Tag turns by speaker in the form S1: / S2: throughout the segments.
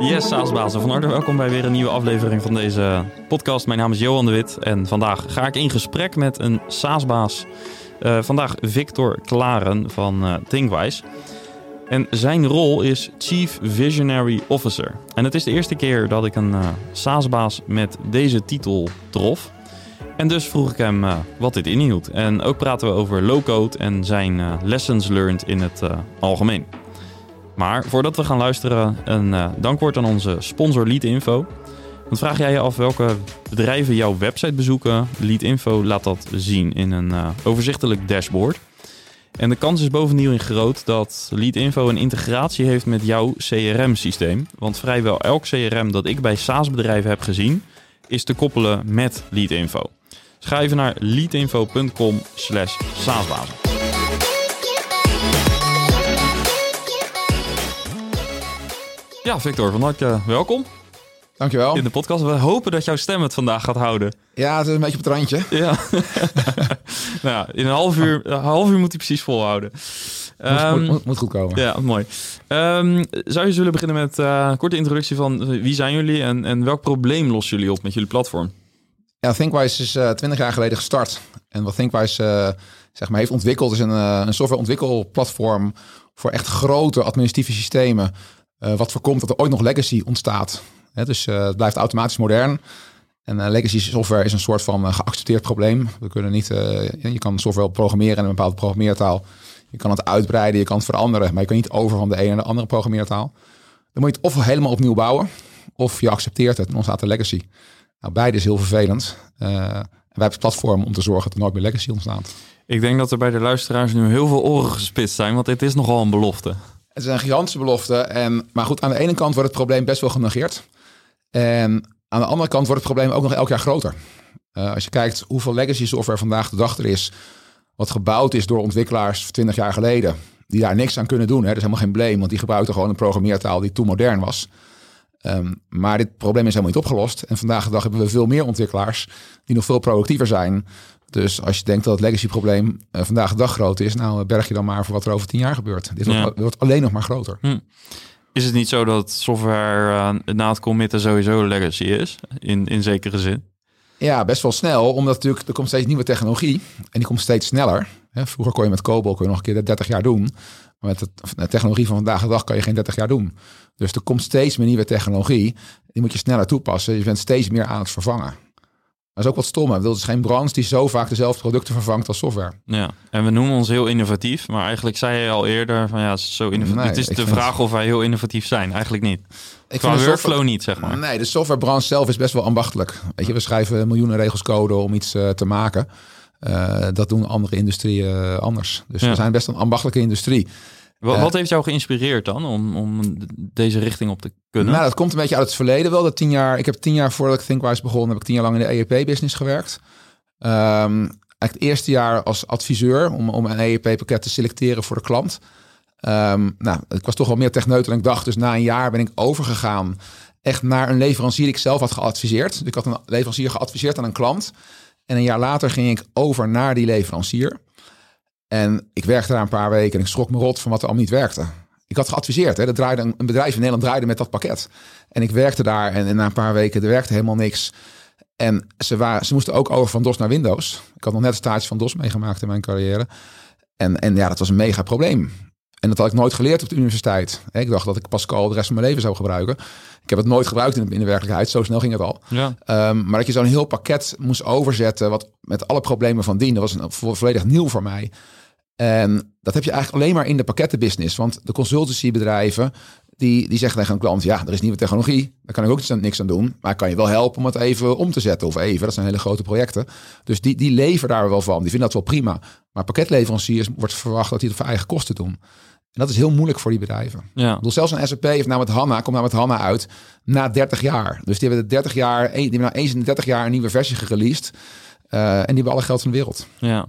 S1: Yes, SaaSbazen. Van harte welkom bij weer een nieuwe aflevering van deze podcast. Mijn naam is Johan de Wit en vandaag ga ik in gesprek met een SaaSbaas. Uh, vandaag Victor Klaren van uh, Thinkwise. En zijn rol is Chief Visionary Officer. En het is de eerste keer dat ik een uh, SaaSbaas met deze titel trof. En dus vroeg ik hem wat dit inhield. En ook praten we over low-code en zijn lessons learned in het algemeen. Maar voordat we gaan luisteren, een uh, dankwoord aan onze sponsor Leadinfo. Want vraag jij je af welke bedrijven jouw website bezoeken? Leadinfo laat dat zien in een uh, overzichtelijk dashboard. En de kans is bovendien groot dat Leadinfo een integratie heeft met jouw CRM-systeem. Want vrijwel elk CRM dat ik bij SaaS-bedrijven heb gezien, is te koppelen met Leadinfo. Dus naar leadinfo.com slash saasbazen. Ja, Victor, van harte welkom.
S2: Dankjewel.
S1: In de podcast. We hopen dat jouw stem het vandaag gaat houden.
S2: Ja, het is een beetje op het randje.
S1: Ja. nou in een half uur, een half uur moet hij precies volhouden.
S2: Um, moet, moet, goed komen.
S1: Ja, mooi. Um, zou je willen beginnen met uh, een korte introductie van wie zijn jullie en, en welk probleem lossen jullie op met jullie platform?
S2: Ja, Thinkwise is uh, 20 jaar geleden gestart. En wat Thinkwise uh, zeg maar heeft ontwikkeld is een, uh, een softwareontwikkelplatform voor echt grote administratieve systemen. Uh, wat voorkomt dat er ooit nog legacy ontstaat. Dus uh, het blijft automatisch modern. En uh, legacy software is een soort van geaccepteerd probleem. We kunnen niet, je kan software programmeren in een bepaalde programmeertaal. Je kan het uitbreiden, je kan het veranderen, maar je kan niet over van de ene naar de andere programmeertaal. Dan moet je het of helemaal opnieuw bouwen, of je accepteert het en dan staat de legacy. Nou, beide is heel vervelend. wij hebben het platform om te zorgen dat er nooit meer legacy ontstaat.
S1: Ik denk dat er bij de luisteraars nu heel veel oren gespitst zijn, want dit is nogal een belofte.
S2: Het is een gigantische belofte. En, maar goed, aan de ene kant wordt het probleem best wel genegeerd. En aan de andere kant wordt het probleem ook nog elk jaar groter. Uh, als je kijkt hoeveel legacy software vandaag de dag er is, wat gebouwd is door ontwikkelaars 20 jaar geleden, die daar niks aan kunnen doen. Hè. Dat is helemaal geen blame, want die gebruikten gewoon een programmeertaal die toen modern was. Um, maar dit probleem is helemaal niet opgelost. En vandaag de dag hebben we veel meer ontwikkelaars die nog veel productiever zijn. Dus als je denkt dat het legacy-probleem uh, vandaag de dag groot is, nou berg je dan maar voor wat er over tien jaar gebeurt. Dit ja. wordt, wordt, alleen nog maar groter. Hm.
S1: Is het niet zo dat software uh, na het committen sowieso legacy is, in, in zekere zin?
S2: Ja, best wel snel, omdat natuurlijk er komt steeds nieuwe technologie en die komt steeds sneller. Hè, vroeger kon je met COBOL kon je nog een keer 30 jaar doen, maar met de technologie van vandaag de dag kan je geen 30 jaar doen. Dus er komt steeds meer nieuwe technologie, die moet je sneller toepassen. Je bent steeds meer aan het vervangen. Dat is ook wat stom. Het is geen branche die zo vaak dezelfde producten vervangt als software.
S1: Ja, en we noemen ons heel innovatief. Maar eigenlijk zei je al eerder van ja, het is zo innovatief. Nee, het is de vraag of wij heel innovatief zijn. Eigenlijk niet. Ik Qua vind workflow software, niet, zeg maar.
S2: Nee, de softwarebranche zelf is best wel ambachtelijk. Weet je, we schrijven miljoenen regels code om iets uh, te maken. Uh, dat doen andere industrieën uh, anders. Dus ja. we zijn best een ambachtelijke industrie.
S1: Wat, wat, heeft jou geïnspireerd dan om, om deze richting op te kunnen?
S2: Nou, dat komt een beetje uit het verleden wel. Dat tien jaar, ik heb tien jaar voordat ik Thinkwise begon, heb ik tien jaar lang in de EEP-business gewerkt. Um, eigenlijk het eerste jaar als adviseur om, om een EEP-pakket te selecteren voor de klant. Um, nou, ik was toch wel meer techneut dan ik dacht. Dus na een jaar ben ik overgegaan echt naar een leverancier die ik zelf had geadviseerd. Dus ik had een leverancier geadviseerd aan een klant. En een jaar later ging ik over naar die leverancier. En ik werkte daar een paar weken en ik schrok me rot van wat er allemaal niet werkte. Ik had geadviseerd, hè, dat draaide een, bedrijf in Nederland draaide met dat pakket. En ik werkte daar en, en na een paar weken, er werkte helemaal niks. En ze, waren, ze moesten ook over van DOS naar Windows. Ik had nog net een stage van DOS meegemaakt in mijn carrière. En, en ja, dat was een mega probleem. En dat had ik nooit geleerd op de universiteit. Ik dacht dat ik Pascal de rest van mijn leven zou gebruiken. Ik heb het nooit gebruikt in de, in de werkelijkheid. Zo snel ging het al. Ja. Um, maar dat je zo'n heel pakket moest overzetten... wat met alle problemen van dien... dat was een, volledig nieuw voor mij. En dat heb je eigenlijk alleen maar in de pakkettenbusiness. Want de consultancybedrijven, die, die zeggen tegen een klant... ja, er is nieuwe technologie, daar kan ik ook niks aan doen. Maar ik kan je wel helpen om het even om te zetten. Of even, dat zijn hele grote projecten. Dus die, die leveren daar wel van. Die vinden dat wel prima. Maar pakketleveranciers wordt verwacht dat die het voor eigen kosten doen. En dat is heel moeilijk voor die bedrijven. Ja. Ik bedoel, zelfs een SAP heeft nou met HANA, komt nou met HANA uit na 30 jaar. Dus die hebben de 30 jaar, die hebben nou eens in de 30 jaar een nieuwe versie gereleased. Uh, en die hebben alle geld van de wereld.
S1: Ja.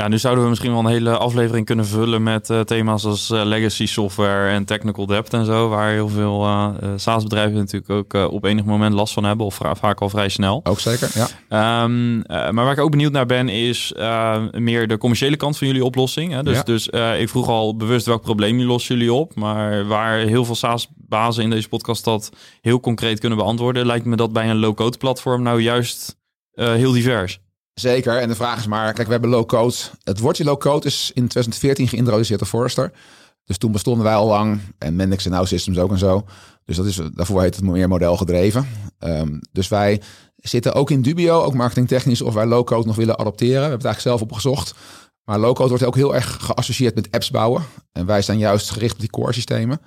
S1: Ja, nu zouden we misschien wel een hele aflevering kunnen vullen met uh, thema's als uh, legacy software en technical debt en zo, waar heel veel uh, SaaS-bedrijven natuurlijk ook op enig moment last van hebben, of vaak al vrij snel.
S2: Ook zeker, ja.
S1: Um, maar waar ik ook benieuwd naar ben, is meer de commerciële kant van jullie oplossing. Hè? Dus, ja. dus ik vroeg al bewust welk probleem lossen jullie op, maar waar heel veel SaaS bazen in deze podcast dat heel concreet kunnen beantwoorden. Lijkt me dat bij een low-code platform nou juist heel divers.
S2: Zeker. En de vraag is maar, kijk, we hebben low-code. Het woordje low-code is in 2014 geïntroduceerd door Forrester. Dus toen bestonden wij al lang en Mendix en Now Systems ook en zo. Dus dat is, daarvoor heet het meer model gedreven. Um, dus wij zitten ook in dubio, ook marketingtechnisch, of wij low-code nog willen adopteren. We hebben het eigenlijk zelf opgezocht. Maar low-code wordt ook heel erg geassocieerd met apps bouwen. En wij zijn juist gericht op die core systemen.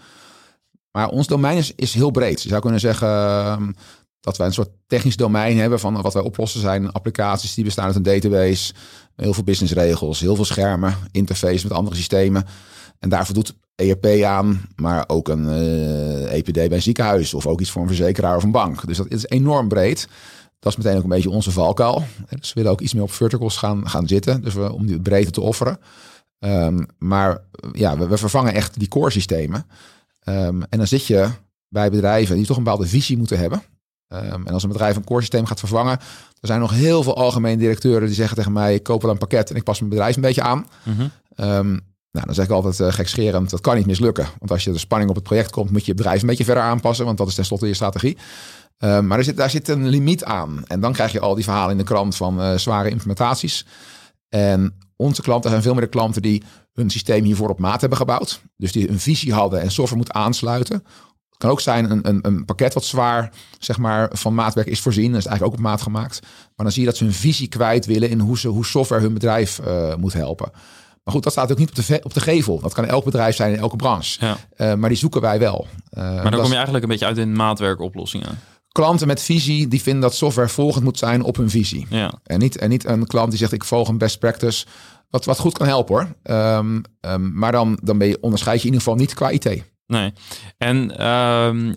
S2: Maar ons domein is, is heel breed. Je zou kunnen zeggen ehm, dat wij een soort technisch domein hebben van wat wij oplossen zijn applicaties die bestaan uit een database, heel veel businessregels, heel veel schermen, interface met andere systemen. En daarvoor doet ERP aan, maar ook een uh, eh, EPD bij een ziekenhuis of ook iets voor een verzekeraar of een bank. Dus dat is enorm breed. Dat is meteen ook een beetje onze valkuil. Dus we willen ook iets meer op verticals gaan, gaan zitten. Dus we, om die breedte te offeren. Um, maar ja, we, vervangen echt die core systemen. Um, en dan zit je bij bedrijven die toch een bepaalde visie moeten hebben. Um, en als een bedrijf een core systeem gaat vervangen, er zijn nog heel veel algemene directeuren die zeggen tegen mij: ik koop wel een pakket en ik pas mijn bedrijf een beetje aan. Mm nou, dan zeg ik altijd uh, gekscherend, dat kan niet mislukken. Want als je de spanning op het project komt, moet je je bedrijf een beetje verder aanpassen, want dat is tenslotte je strategie. Um, maar er zit, daar zit een limiet aan. En dan krijg je al die verhalen in de krant van uh, zware implementaties. En onze klanten zijn veel meer de klanten die hun systeem hiervoor op maat hebben gebouwd. Dus die een visie hadden en software moet aansluiten. Het kan ook zijn een, een, een pakket wat zwaar zeg maar, van maatwerk is voorzien. Dat is eigenlijk ook op maat gemaakt. Maar dan zie je dat ze hun visie kwijt willen in hoe, ze, hoe software hun bedrijf uh, moet helpen. Maar goed, dat staat ook niet op de, op de gevel. Dat kan elk bedrijf zijn in elke branche. Ja. Uh, maar die zoeken wij wel.
S1: Uh, maar dan kom je eigenlijk een beetje uit in maatwerkoplossingen
S2: klanten met visie die vinden dat software volgend moet zijn op hun visie. Ja. En, niet, en niet een klant die zegt ik volg een best practice. Wat, wat goed kan helpen hoor. Um, um, maar dan, dan ben je, onderscheid je in ieder geval niet qua IT.
S1: Nee. En um,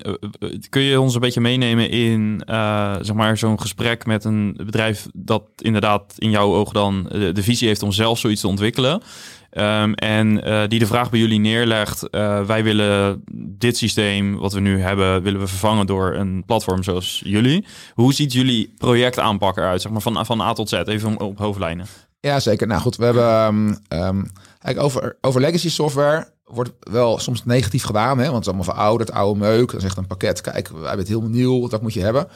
S1: kun je ons een beetje meenemen in uh, zeg maar zo'n gesprek met een bedrijf dat inderdaad in jouw ogen dan de, de visie heeft om zelf zoiets te ontwikkelen? Um, en die de vraag bij jullie neerlegt: wij willen dit systeem wat we nu hebben, willen we vervangen door een platform zoals jullie. Hoe ziet jullie project aanpak eruit, zeg maar van, van A tot Z, even op hoofdlijnen?
S2: Ja, zeker. Nou goed, we hebben um, eigenlijk over, over legacy software wordt wel soms negatief gedaan, hè, want het is allemaal verouderd, oude meuk. Dan zegt een pakket, kijk, wij hebben het heel nieuw, dat moet je hebben.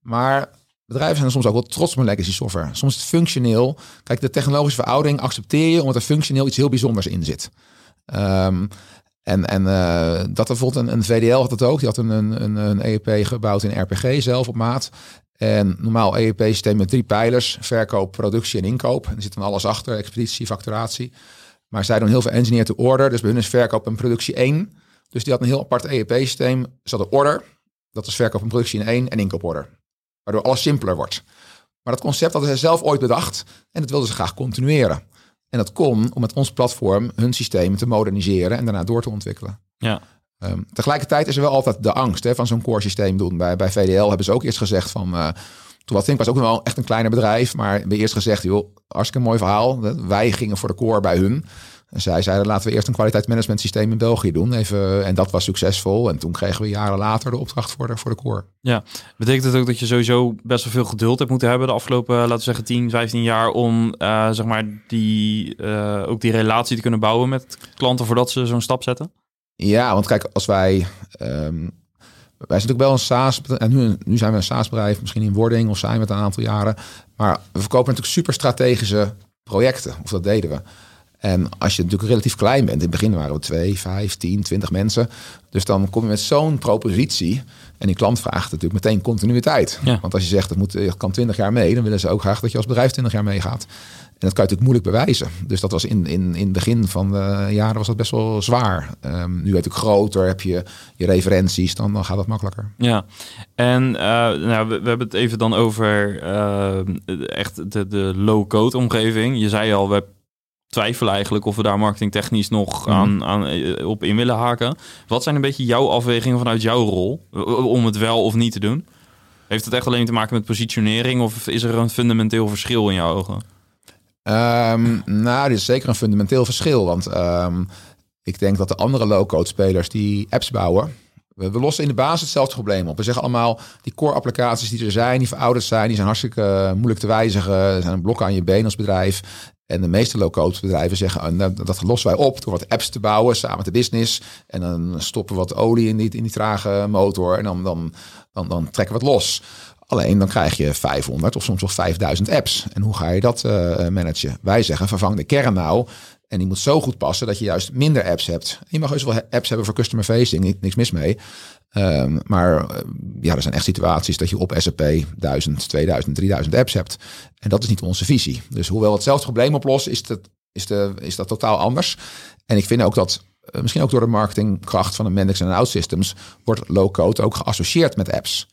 S2: Maar Bedrijven zijn soms ook wel trots op legacy software. Soms is het functioneel. Kijk, de technologische veroudering accepteer je omdat er functioneel iets heel bijzonders in zit. Um, en en uh, dat bijvoorbeeld een, VDL had het ook. Die had een, een, een EEP gebouwd in RPG zelf op maat. En normaal EEP-systeem met drie pijlers: verkoop, productie en inkoop. En er zit dan alles achter: expeditie, facturatie. Maar zij doen heel veel engineer to order. Dus bij hun is verkoop en productie één. Dus die had een heel apart EEP-systeem. Ze hadden order. Dat is verkoop en productie in één en inkooporder waardoor alles simpeler wordt. Maar dat concept hadden ze zelf ooit bedacht en dat wilden ze graag continueren. En dat kon om met ons platform hun systeem te moderniseren en daarna door te ontwikkelen. Ja. Um, tegelijkertijd is er wel altijd de angst hè, van zo'n core systeem doen. Bij, bij VDL hebben ze ook eerst gezegd van... Uh, toen was ook wel echt een kleiner bedrijf. Maar we hebben eerst gezegd, joh, hartstikke mooi verhaal. Wij gingen voor de core bij hun. En zij zeiden, laten we eerst een kwaliteitsmanagement systeem in België doen. Even, en dat was succesvol. En toen kregen we jaren later de opdracht voor de, voor de core.
S1: Ja, betekent het ook dat je sowieso best wel veel geduld hebt moeten hebben de afgelopen, laten we zeggen, 10, 15 jaar om uh, zeg maar die, uh, ook die relatie te kunnen bouwen met klanten voordat ze zo'n stap zetten?
S2: Ja, want kijk, als wij... Um, wij zijn natuurlijk wel een SaaS, en nu, nu zijn we een SaaS-bedrijf, misschien in wording of zijn we het een aantal jaren. Maar we verkopen natuurlijk super strategische projecten, of dat deden we. En als je natuurlijk relatief klein bent, in het begin waren we twee, vijf, tien, twintig mensen. Dus dan kom je met zo'n propositie. En die klant vraagt natuurlijk meteen continuïteit. Want als je zegt dat moet, je kan twintig jaar mee, dan willen ze ook graag dat je als bedrijf twintig jaar meegaat. En dat kan je natuurlijk moeilijk bewijzen. Dus dat was in, in, in het begin van de jaren was dat best wel zwaar. Um, nu ik groter, heb je je referenties, dan, dan gaat dat makkelijker.
S1: Ja, en uh, nou, we, we, hebben het even dan over uh, echt de, de low-code omgeving. Je zei al, we twijfelen eigenlijk of we daar marketingtechnisch nog mhm. aan, aan, eh, op in willen haken. Wat zijn een beetje jouw afwegingen vanuit jouw rol om het wel of niet te doen? Heeft het echt alleen te maken met positionering of is er een fundamenteel verschil in jouw ogen?
S2: Um, nou, dit is zeker een fundamenteel verschil. Want um, ik denk dat de andere low-code spelers die apps bouwen, we, lossen in de basis hetzelfde probleem op. We zeggen allemaal, die core applicaties die er zijn, die verouderd zijn, die zijn hartstikke moeilijk te wijzigen. Er zijn blokken aan je been als bedrijf. En de meeste low-code bedrijven zeggen, oh, nou, dat lossen wij op door wat apps te bouwen samen met de business. En dan stoppen we wat olie in die, in die trage motor en dan, dan, dan, dan trekken we het los. Alleen dan krijg je 500 of soms nog 5000 apps. En hoe ga je dat uh, managen? Wij zeggen, vervang de kern nou. En die moet zo goed passen dat je juist minder apps hebt. Je mag dus wel apps hebben voor customer facing, niks mis mee. Um, maar uh, ja, er zijn echt situaties dat je op SAP 1000, 2000, 3000 apps hebt. En dat is niet onze visie. Dus hoewel hetzelfde probleem oplost, is, dat is, is dat totaal anders. En ik vind ook dat, uh, misschien ook door de marketingkracht van de Mendix en OutSystems, wordt low-code ook geassocieerd met apps.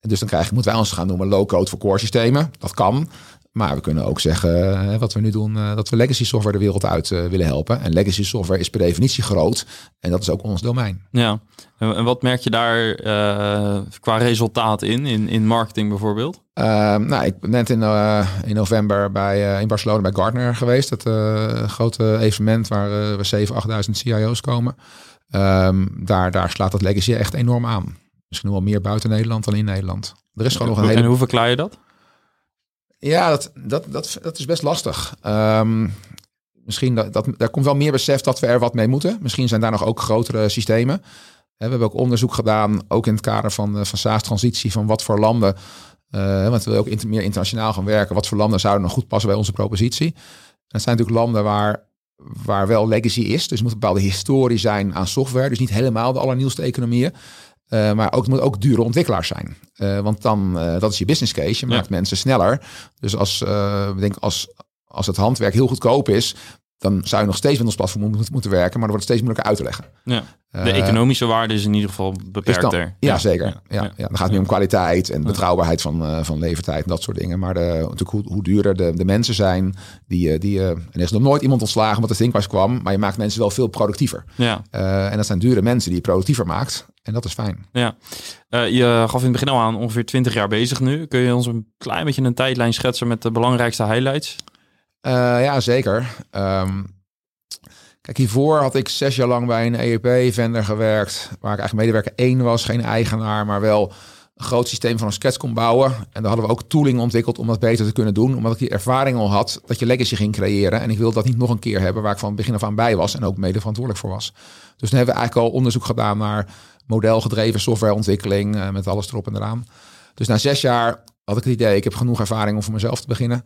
S2: En dus dan krijg, moeten wij ons gaan noemen low-code voor core systemen. Dat kan. Maar we kunnen ook zeggen, wat we nu doen, eh, dat we legacy software de wereld uit eh, willen helpen. En legacy software is per definitie groot. En dat is ook ons domein.
S1: Ja, en wat merk je daar uh, qua resultaat in, in, in marketing bijvoorbeeld?
S2: Ehm, nou, ik ben net in, in november bij, in Barcelona bij Gartner geweest. Dat grote evenement waar, waar 7.000, 8.000 CIO's komen. Um, daar, daar slaat dat legacy echt enorm aan. Misschien wel meer buiten Nederland dan in Nederland. Er is gewoon nog een hele...
S1: En hoe verklaar je dat?
S2: Ja, dat, dat, dat, dat is best lastig. Um, misschien dat, dat, daar komt wel meer besef dat we er wat mee moeten. Misschien zijn daar nog ook grotere systemen. We hebben ook onderzoek gedaan, ook in het kader van, eh, van SaaS-transitie, van wat voor landen, uh, want we willen ook meer internationaal gaan werken, wat voor landen zouden nog goed passen bij onze propositie. Dat zijn natuurlijk landen waar, waar wel legacy is, dus moet een bepaalde historie zijn aan software, dus niet helemaal de allernieuwste economieën. Uh, maar ook, het moet ook dure ontwikkelaars zijn. Uh, want dan, uh, dat is je business case. Je maakt mensen sneller. Dus als, denk, als, als het handwerk heel goedkoop is, dan zou je nog steeds met ons platform moeten werken, maar dan wordt het steeds moeilijker uit te leggen.
S1: Ja. De economische waarde is in ieder geval beperkter.
S2: Dan, ja, zeker. Ja, ja. Dan gaat het nu om kwaliteit en betrouwbaarheid van, van levertijd en dat soort dingen. Maar de, natuurlijk hoe, hoe duurder de, de mensen zijn, die, die en er is nog nooit iemand ontslagen omdat de ThinkWise kwam, maar je maakt mensen wel veel productiever. Ja. En dat zijn dure mensen die je productiever maakt. En dat is fijn.
S1: Ja. je gaf in het begin al aan ongeveer 20 jaar bezig nu. Kun je ons een klein beetje een tijdlijn schetsen met de belangrijkste highlights?
S2: Uh, ja, zeker. Um, kijk, hiervoor had ik zes jaar lang bij een EEP-vendor gewerkt, waar ik eigenlijk medewerker één was, geen eigenaar, maar wel een groot systeem van een sketch kon bouwen. En daar hadden we ook tooling ontwikkeld om dat beter te kunnen doen, omdat ik die ervaring al had dat je legacy ging creëren. En ik wilde dat niet nog een keer hebben, waar ik van begin af aan bij was en ook mede verantwoordelijk voor was. Dus dan hebben we eigenlijk al onderzoek gedaan naar modelgedreven softwareontwikkeling, uh, met alles erop en eraan. Dus na zes jaar had ik het idee, ik heb genoeg ervaring om voor mezelf te beginnen.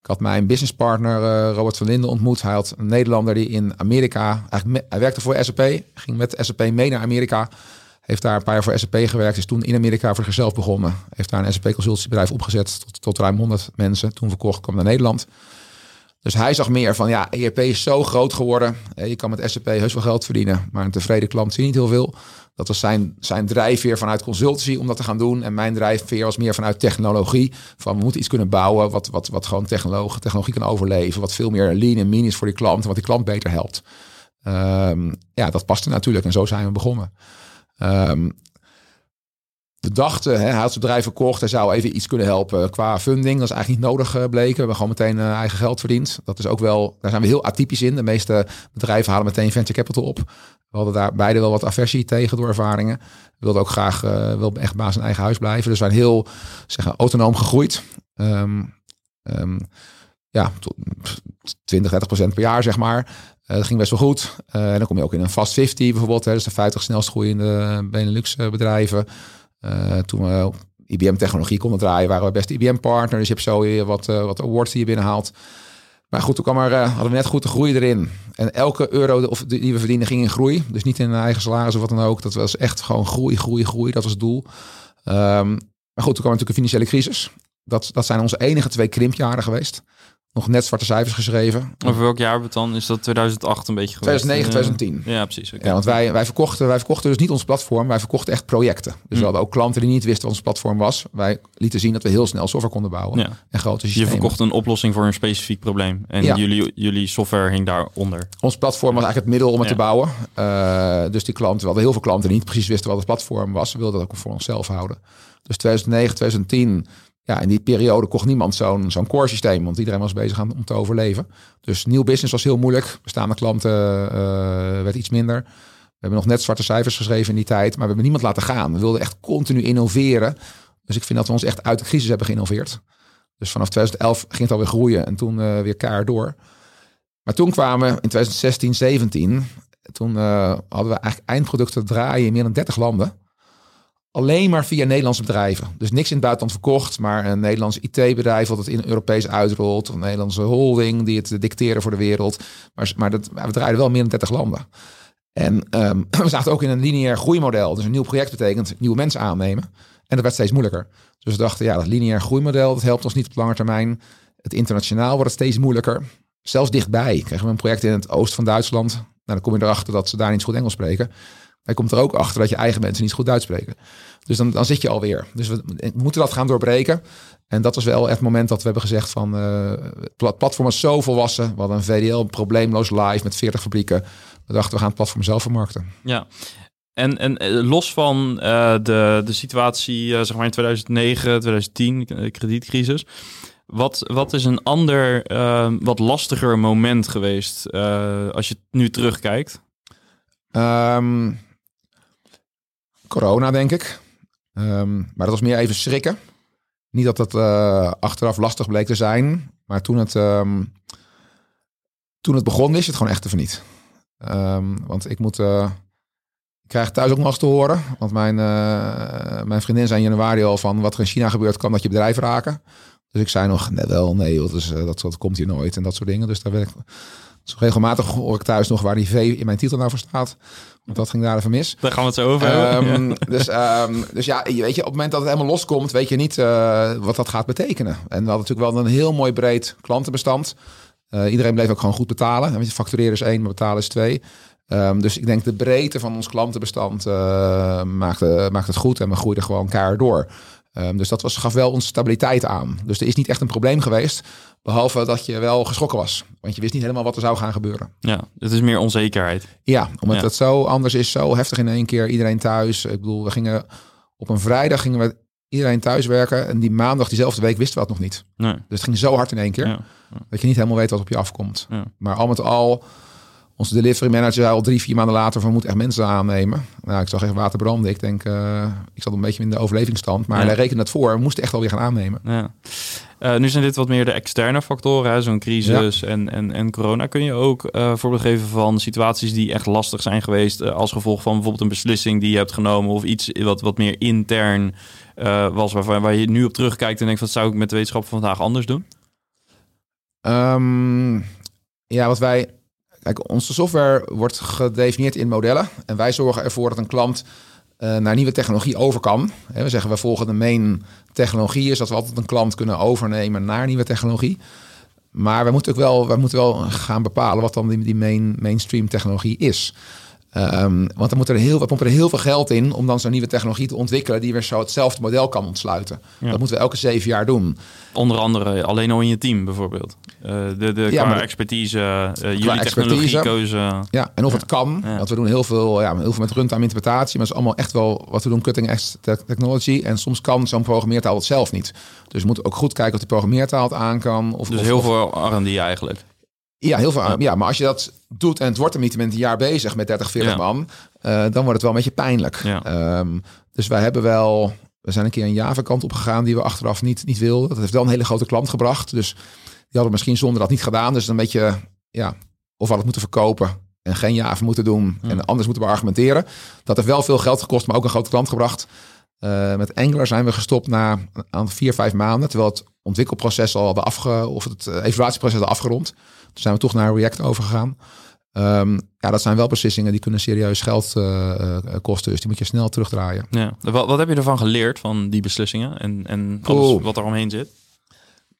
S2: Ik had mijn businesspartner uh, Robert van Linden ontmoet. Hij had een Nederlander die in Amerika, eigenlijk hij werkte voor SAP, ging met SAP mee naar Amerika. Heeft daar een paar jaar voor SAP gewerkt. Is toen in Amerika voor zichzelf begonnen. Heeft daar een SAP consultiebedrijf opgezet tot, tot ruim 100 mensen. Toen verkocht, kwam naar Nederland. Dus hij zag meer van, ja, ERP is zo groot geworden. Je kan met SAP heus wel geld verdienen, maar een tevreden klant zie je niet heel veel. Dat was zijn, zijn drijfveer vanuit consultancy om dat te gaan doen. En mijn drijfveer was meer vanuit technologie. Van we moeten iets kunnen bouwen wat, wat, wat gewoon technologie, technologie kan overleven. Wat veel meer lean en mean is voor die klant. En wat die klant beter helpt. Um, ja, dat paste natuurlijk. En zo zijn we begonnen. Um, dachten, hè, hij had zijn bedrijf verkocht, hij zou even iets kunnen helpen qua funding. Dat is eigenlijk niet nodig uh, bleken. We hebben gewoon meteen uh, eigen geld verdiend. Dat is ook wel, daar zijn we heel atypisch in. De meeste bedrijven halen meteen venture capital op. We hadden daar beide wel wat aversie tegen door ervaringen. We wilden ook graag uh, wel echt baas in eigen huis blijven. Dus we zijn heel zeggen, autonoom gegroeid. Um, um, ja, 20, 30 procent per jaar, zeg maar. Dat ging best wel goed. En dan kom je ook in een fast 50 bijvoorbeeld. Hè, dus de 50 snelst groeiende Benelux bedrijven. Uh, toen we IBM-technologie konden draaien, waren we best IBM-partner. Dus je hebt zo wat, wat awards die je binnenhaalt. Maar goed, toen kwam er, uh, hadden we net goed de groei erin. En elke euro die we verdienen ging in groei. Dus niet in eigen salaris of wat dan ook. Dat was echt gewoon groei, groei, groei. Dat was het doel. Um, maar goed, toen kwam natuurlijk een financiële crisis. Dat, dat zijn onze enige twee krimpjaren geweest nog net zwarte cijfers geschreven.
S1: Over welk jaar dan? Is dat 2008 een beetje geweest?
S2: 2009, 2010.
S1: Ja, precies.
S2: Okay. Ja, want wij, wij, verkochten, wij verkochten dus niet ons platform, wij verkochten echt projecten. Dus we hm. hadden ook klanten die niet wisten wat ons platform was. Wij lieten zien dat we heel snel software konden bouwen. Ja. En grote systemen.
S1: Je verkocht een oplossing voor een specifiek probleem. En ja. jullie, jullie software hing daaronder.
S2: Ons platform was eigenlijk het middel om het te bouwen. Uh, dus die klanten, we hadden heel veel klanten die niet precies wisten wat het platform was. We wilden dat ook voor onszelf houden. Dus 2009, 2010 ja, in die periode kocht niemand zo'n zo'n core systeem, want iedereen was bezig aan, om te overleven. Dus nieuw business was heel moeilijk. Bestaande klanten uh, werd iets minder. We hebben nog net zwarte cijfers geschreven in die tijd, maar we hebben niemand laten gaan. We wilden echt continu innoveren. Dus ik vind dat we ons echt uit de crisis hebben geïnnoveerd. Dus vanaf 2011 ging het alweer groeien en toen uh, weer keihard door. Maar toen kwamen in 2016, 17, toen uh, hadden we eigenlijk eindproducten draaien in meer dan 30 landen. Alleen maar via Nederlandse bedrijven. Dus niks in het buitenland verkocht, maar een Nederlands IT-bedrijf wat het in Europees uitrolt. Een Nederlandse holding die het dicteren voor de wereld. Maar, maar dat, we draaiden wel meer dan 30 landen. En um, we zaten ook in een lineair groeimodel. Dus een nieuw project betekent nieuwe mensen aannemen. En dat werd steeds moeilijker. Dus we dachten, ja, dat lineair groeimodel, dat helpt ons niet op lange termijn. Het internationaal wordt het steeds moeilijker. Zelfs dichtbij kregen we een project in het oosten van Duitsland. Nou, dan kom je erachter dat ze daar niet goed Engels spreken. Hij komt er ook achter dat je eigen mensen niet goed Duits spreken. Dus dan, dan zit je alweer. Dus we, moeten dat gaan doorbreken. En dat was wel het moment dat we hebben gezegd van... Uh, het platform is zo volwassen. We hadden een VDL probleemloos live met 40 fabrieken. We dachten, we gaan het platform zelf vermarkten.
S1: Ja, en, en eh, los van uh, de, de situatie uh, zeg maar in 2009, 2010, kredietcrisis... Wat, wat is een ander, wat lastiger moment geweest als je nu terugkijkt?
S2: Um, corona, denk ik. Um, maar dat was meer even schrikken. Niet dat het uh, achteraf lastig bleek te zijn. Maar toen het, um, toen het begon, wist je het gewoon echt even niet. want ik moet... Uh, ik krijg thuis ook nog eens te horen. Want mijn, uh, mijn vriendin zei in januari al van... wat er in China gebeurt, kan dat je bedrijf raken. Dus ik zei nog, net wel, nee, dat, is, dat, dat komt hier nooit. En dat soort dingen. Dus daar werd ik dus regelmatig hoor ik thuis nog waar die V in mijn titel nou voor staat. Want dat ging daar even mis.
S1: Daar gaan we het zo over
S2: um, dus, um, dus ja, weet je, op het moment dat het helemaal loskomt, weet je niet uh, wat dat gaat betekenen. En we hadden natuurlijk wel een heel mooi breed klantenbestand. Uh, iedereen bleef ook gewoon goed betalen. Weet je, factureren is één, maar betalen is twee. Um, dus ik denk de breedte van ons klantenbestand uh, maakt, maakt het goed en we groeiden gewoon elkaar door. Um, dus dat was, gaf wel onze stabiliteit aan. Dus er is niet echt een probleem geweest. Behalve dat je wel geschrokken was. Want je wist niet helemaal wat er zou gaan gebeuren.
S1: Ja, het is meer onzekerheid.
S2: Ja, omdat het zo anders is, zo heftig in één keer. Iedereen thuis. Ik bedoel, we gingen op een vrijdag gingen we iedereen thuis werken. En die maandag, diezelfde week, wisten we het nog niet. Nee. Dus het ging zo hard in één keer. Ja. Dat je niet helemaal weet wat op je afkomt. Maar al met al onze delivery manager zei al drie, vier maanden later van we moeten echt mensen aannemen. Nou, ik zag even water branden. Ik denk, uh, ik zat een beetje in de overlevingsstand. Maar ja. hij rekende het voor. We moesten echt alweer gaan aannemen.
S1: Ja. Uh, nu zijn dit wat meer de externe factoren, zo'n crisis en, en, en corona. Kun je ook uh, voorbeeld geven van situaties die echt lastig zijn geweest als gevolg van bijvoorbeeld een beslissing die je hebt genomen of iets wat, wat meer intern was, waarvan, waar je nu op terugkijkt en denkt, wat zou ik met de wetenschap van vandaag anders doen?
S2: Um, ja, wat wij Kijk, onze software wordt gedefinieerd in modellen. En wij zorgen ervoor dat een klant uh, naar nieuwe technologie over kan. We zeggen, we volgen de main technologie. Is dat we altijd een klant kunnen overnemen naar nieuwe technologie. Maar we moeten ook wel, we moeten wel gaan bepalen wat dan die, die main, mainstream technologie is. Um, want dan moet er heel, we pompen er heel veel geld in om dan zo'n nieuwe technologie te ontwikkelen die weer zo hetzelfde model kan ontsluiten. Dat moeten we elke zeven jaar doen.
S1: Onder andere alleen al in je team bijvoorbeeld. Uh, de de ja, expertise, uh, jullie technologiekeuze.
S2: Ja, en of het kan. Want we doen heel veel, ja, heel veel met runtime interpretatie, maar het is allemaal echt wel wat we doen, cutting edge technology. En soms kan zo'n programmeertaal het zelf niet. Dus we moeten ook goed kijken of die programmeertaal het aan kan. Of,
S1: dus
S2: of,
S1: heel veel R&D eigenlijk.
S2: Ja, heel veel. Ja. maar als je dat doet en het wordt er niet met een jaar bezig met 30, 40 man, uh, dan wordt het wel een beetje pijnlijk. Um, dus wij hebben wel, we zijn een keer een Java-kant opgegaan die we achteraf niet, niet wilden. Dat heeft wel een hele grote klant gebracht. Dus die hadden misschien zonder dat niet gedaan. Dus een beetje, ja, of we hadden moeten verkopen en geen Java moeten doen en anders moeten we argumenteren. Dat heeft wel veel geld gekost, maar ook een grote klant gebracht. Uh, met Angular zijn we gestopt na aan vier, vijf maanden, terwijl het ontwikkelproces al hadden afge, of het evaluatieproces al afgerond. Toen zijn we toch naar React overgegaan. Um, ja, dat zijn wel beslissingen die kunnen serieus geld uh, kosten. Dus die moet je snel terugdraaien.
S1: Ja. Wat, wat heb je ervan geleerd van die beslissingen en, en alles wat er omheen zit?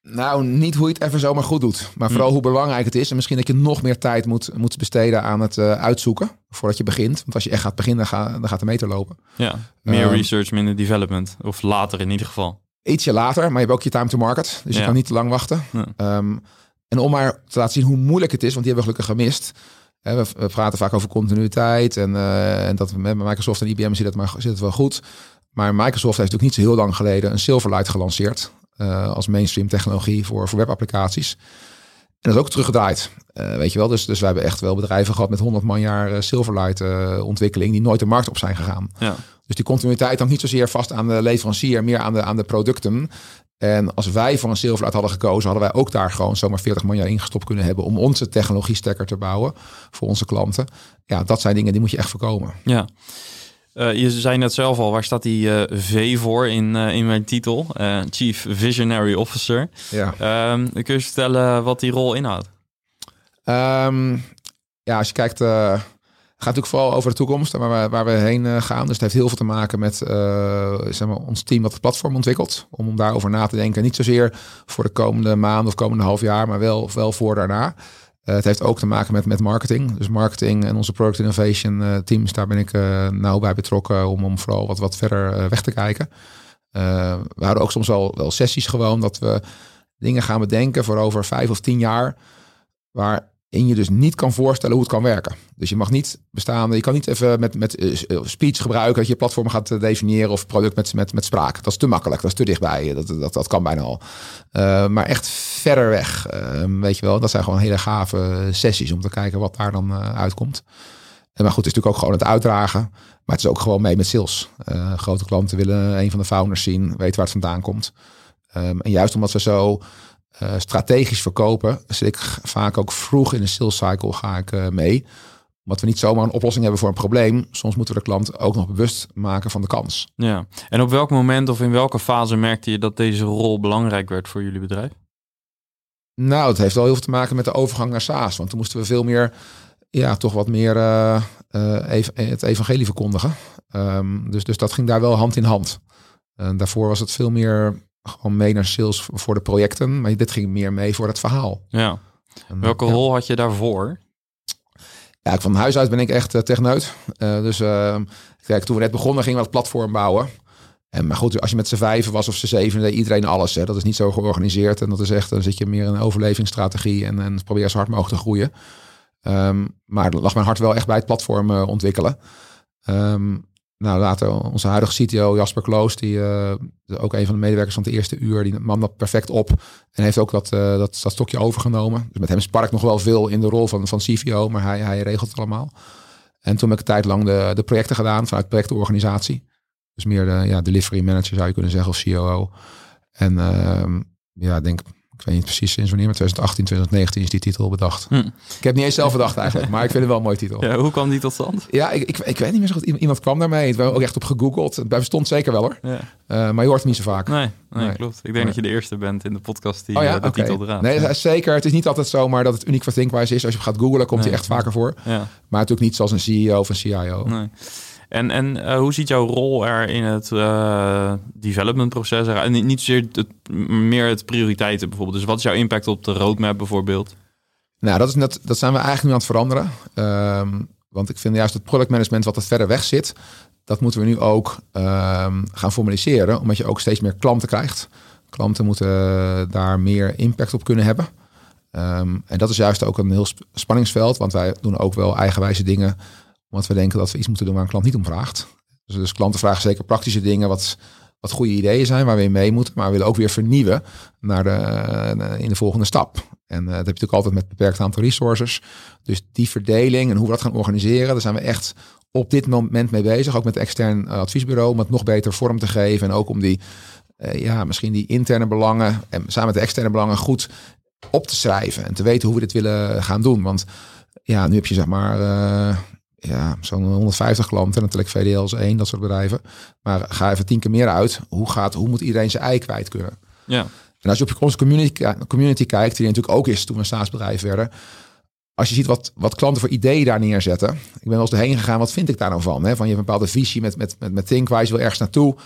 S2: Nou, niet hoe je het even zomaar goed doet. Maar vooral hoe belangrijk het is. En misschien dat je nog meer tijd moet, moet besteden aan het uh, uitzoeken. Voordat je begint. Want als je echt gaat beginnen, dan, ga, dan gaat de meter lopen.
S1: Ja, meer um, research, minder development. Of later in ieder geval.
S2: Ietsje later, maar je hebt ook je time to market. Dus ja. je kan niet te lang wachten. Ja. Um, en om maar te laten zien hoe moeilijk het is, want die hebben we gelukkig gemist. We, we praten vaak over continuïteit en, uh, en dat met Microsoft en IBM zit het, maar, zit het wel goed. Maar Microsoft heeft natuurlijk niet zo heel lang geleden een Silverlight gelanceerd. Uh, als mainstream technologie voor, voor webapplicaties. En dat is ook teruggedraaid. Uh, weet je wel, dus, dus we hebben echt wel bedrijven gehad met 100 man jaar Silverlight ontwikkeling die nooit de markt op zijn gegaan. Ja. Dus die continuïteit hangt niet zozeer vast aan de leverancier, meer aan de, aan de producten. En als wij voor een Silverlight hadden gekozen, hadden wij ook daar gewoon zomaar 40 miljoen ingestopt kunnen hebben om onze technologie stekker te bouwen voor onze klanten. Ja, dat zijn dingen die moet je echt voorkomen.
S1: Ja. Uh, je zei net zelf al, waar staat die uh, V voor in, uh, in mijn titel? Chief Visionary Officer.
S2: Ja.
S1: Um, kun je vertellen wat die rol inhoudt?
S2: Um, ja, als je kijkt, gaat natuurlijk vooral over de toekomst en waar we, waar we heen gaan. Dus het heeft heel veel te maken met zeg maar, ons team dat het platform ontwikkelt. Om, om daarover na te denken. Niet zozeer voor de komende maanden of komende half jaar, maar wel, wel voor daarna. Uh, het heeft ook te maken met, met marketing. Dus marketing en onze product innovation teams, daar ben ik nauw bij betrokken om, om vooral wat, wat verder weg te kijken. we houden ook soms wel, wel sessies gewoon dat we dingen gaan bedenken voor over vijf of tien jaar. Waar en je dus niet kan voorstellen hoe het kan werken. Dus je mag niet bestaan, je kan niet even met, met eh, eh, speech gebruiken dat je platform gaat eh, definiëren of product met, met, met spraak. Dat is te makkelijk, dat is te dichtbij. Dat, dat, dat kan bijna al. Maar echt verder weg, uh, weet je wel. Dat zijn gewoon hele gave sessies om te kijken wat daar dan uitkomt. En maar goed, het is natuurlijk ook gewoon het uitdragen. Maar het is ook gewoon mee met sales. grote klanten willen een van de founders zien, weten waar het vandaan komt. Um, en juist omdat we zo uh, strategisch verkopen, zit ik vaak ook vroeg in de sales cycle ga ik uh, mee. Omdat we niet zomaar een oplossing hebben voor een probleem. Soms moeten we de klant ook nog bewust maken van de kans.
S1: Ja, en op welk moment of in welke fase merkte je dat deze rol belangrijk werd voor jullie bedrijf?
S2: Nou, het heeft wel heel veel te maken met de overgang naar SaaS. Want toen moesten we veel meer, ja, toch wat meer uh, het evangelie verkondigen. Um, dus, dus dat ging daar wel hand in hand. daarvoor was het veel meer gewoon mee naar sales voor de projecten. Maar dit ging meer mee voor het verhaal.
S1: Ja. En, Welke rol had je daarvoor?
S2: Ja, van huis uit ben ik echt uh, techneut. Uh, dus uh, kijk, toen we net begonnen gingen we het platform bouwen. En, maar goed, als je met z'n vijven was of z'n zeven, deed iedereen alles. Hè. Dat is niet zo georganiseerd. En dat is echt, dan zit je meer in een overlevingsstrategie en, en probeer zo hard mogelijk te groeien. Um, maar lag mijn hart wel echt bij het platform ontwikkelen. Um, nou, later onze huidige CTO Jasper Kloos, die uh, ook een van de medewerkers van het eerste uur, die nam dat perfect op en heeft ook dat, uh, dat, dat stokje overgenomen. Dus met hem sprak ik nog wel veel in de rol van, van CVO, maar hij, hij regelt het allemaal. En toen heb ik een tijd lang de, de projecten gedaan vanuit projectorganisatie. Dus meer de ja, delivery manager zou je kunnen zeggen of COO. En uh, ja, ik denk ik weet niet precies sinds wanneer, maar 2018, 2019 is die titel bedacht. Hm. Ik heb niet eens zelf bedacht eigenlijk, maar ik vind het wel een mooi titel.
S1: Ja, hoe kwam die tot stand?
S2: Ja, ik, ik, ik weet niet meer zo goed. Iemand kwam daarmee. Het was ook echt op gegoogeld. Het bestond zeker wel hoor. Ja. Uh, maar je hoort het niet zo vaak.
S1: Nee, nee, klopt. Ik denk nee. dat je de eerste bent in de podcast die oh, ja? uh, de okay. titel draagt.
S2: Nee, ja. zeker. Het is niet altijd zomaar dat het uniek voor Thinkwise is. Als je gaat googlen, komt hij echt vaker voor. Ja. Maar natuurlijk niet zoals een CEO of een CIO.
S1: Nee. En, en uh, hoe ziet jouw rol er in het uh, developmentproces eruit? En niet zozeer het, meer het prioriteiten bijvoorbeeld. Dus wat is jouw impact op de roadmap bijvoorbeeld?
S2: Nou, dat, is dat zijn we eigenlijk nu aan het veranderen. Um, want ik vind juist het productmanagement wat het verder weg zit, dat moeten we nu ook um, gaan formaliseren. Omdat je ook steeds meer klanten krijgt. Klanten moeten daar meer impact op kunnen hebben. Um, en dat is juist ook een heel spanningsveld, want wij doen ook wel eigenwijze dingen omdat we denken dat we iets moeten doen waar een klant niet om vraagt. Dus, dus klanten vragen zeker praktische dingen wat, wat goede ideeën zijn, waar we in mee moeten. Maar we willen ook weer vernieuwen naar de, in de volgende stap. En uh, dat heb je natuurlijk altijd met beperkt aantal resources. Dus die verdeling en hoe we dat gaan organiseren, daar zijn we echt op dit moment mee bezig. Ook met het extern uh, adviesbureau, om het nog beter vorm te geven. En ook om die, ja, misschien die interne belangen en samen met de externe belangen goed op te schrijven. En te weten hoe we dit willen gaan doen. Want ja, nu heb je zeg maar ja, zo'n 150 klanten, natuurlijk VDL als één, dat soort bedrijven. Maar ga even tien keer meer uit. Hoe, gaat, hoe moet iedereen zijn ei kwijt kunnen?
S1: Ja.
S2: En als je op onze community, community kijkt, die natuurlijk ook is toen we een staatsbedrijf werden. Als je ziet wat, wat klanten voor ideeën daar neerzetten. Ik ben wel eens erheen gegaan, wat vind ik daar nou van? Hè? Van je hebt een bepaalde visie met, met, met, met Thinkwise, wil ergens naartoe.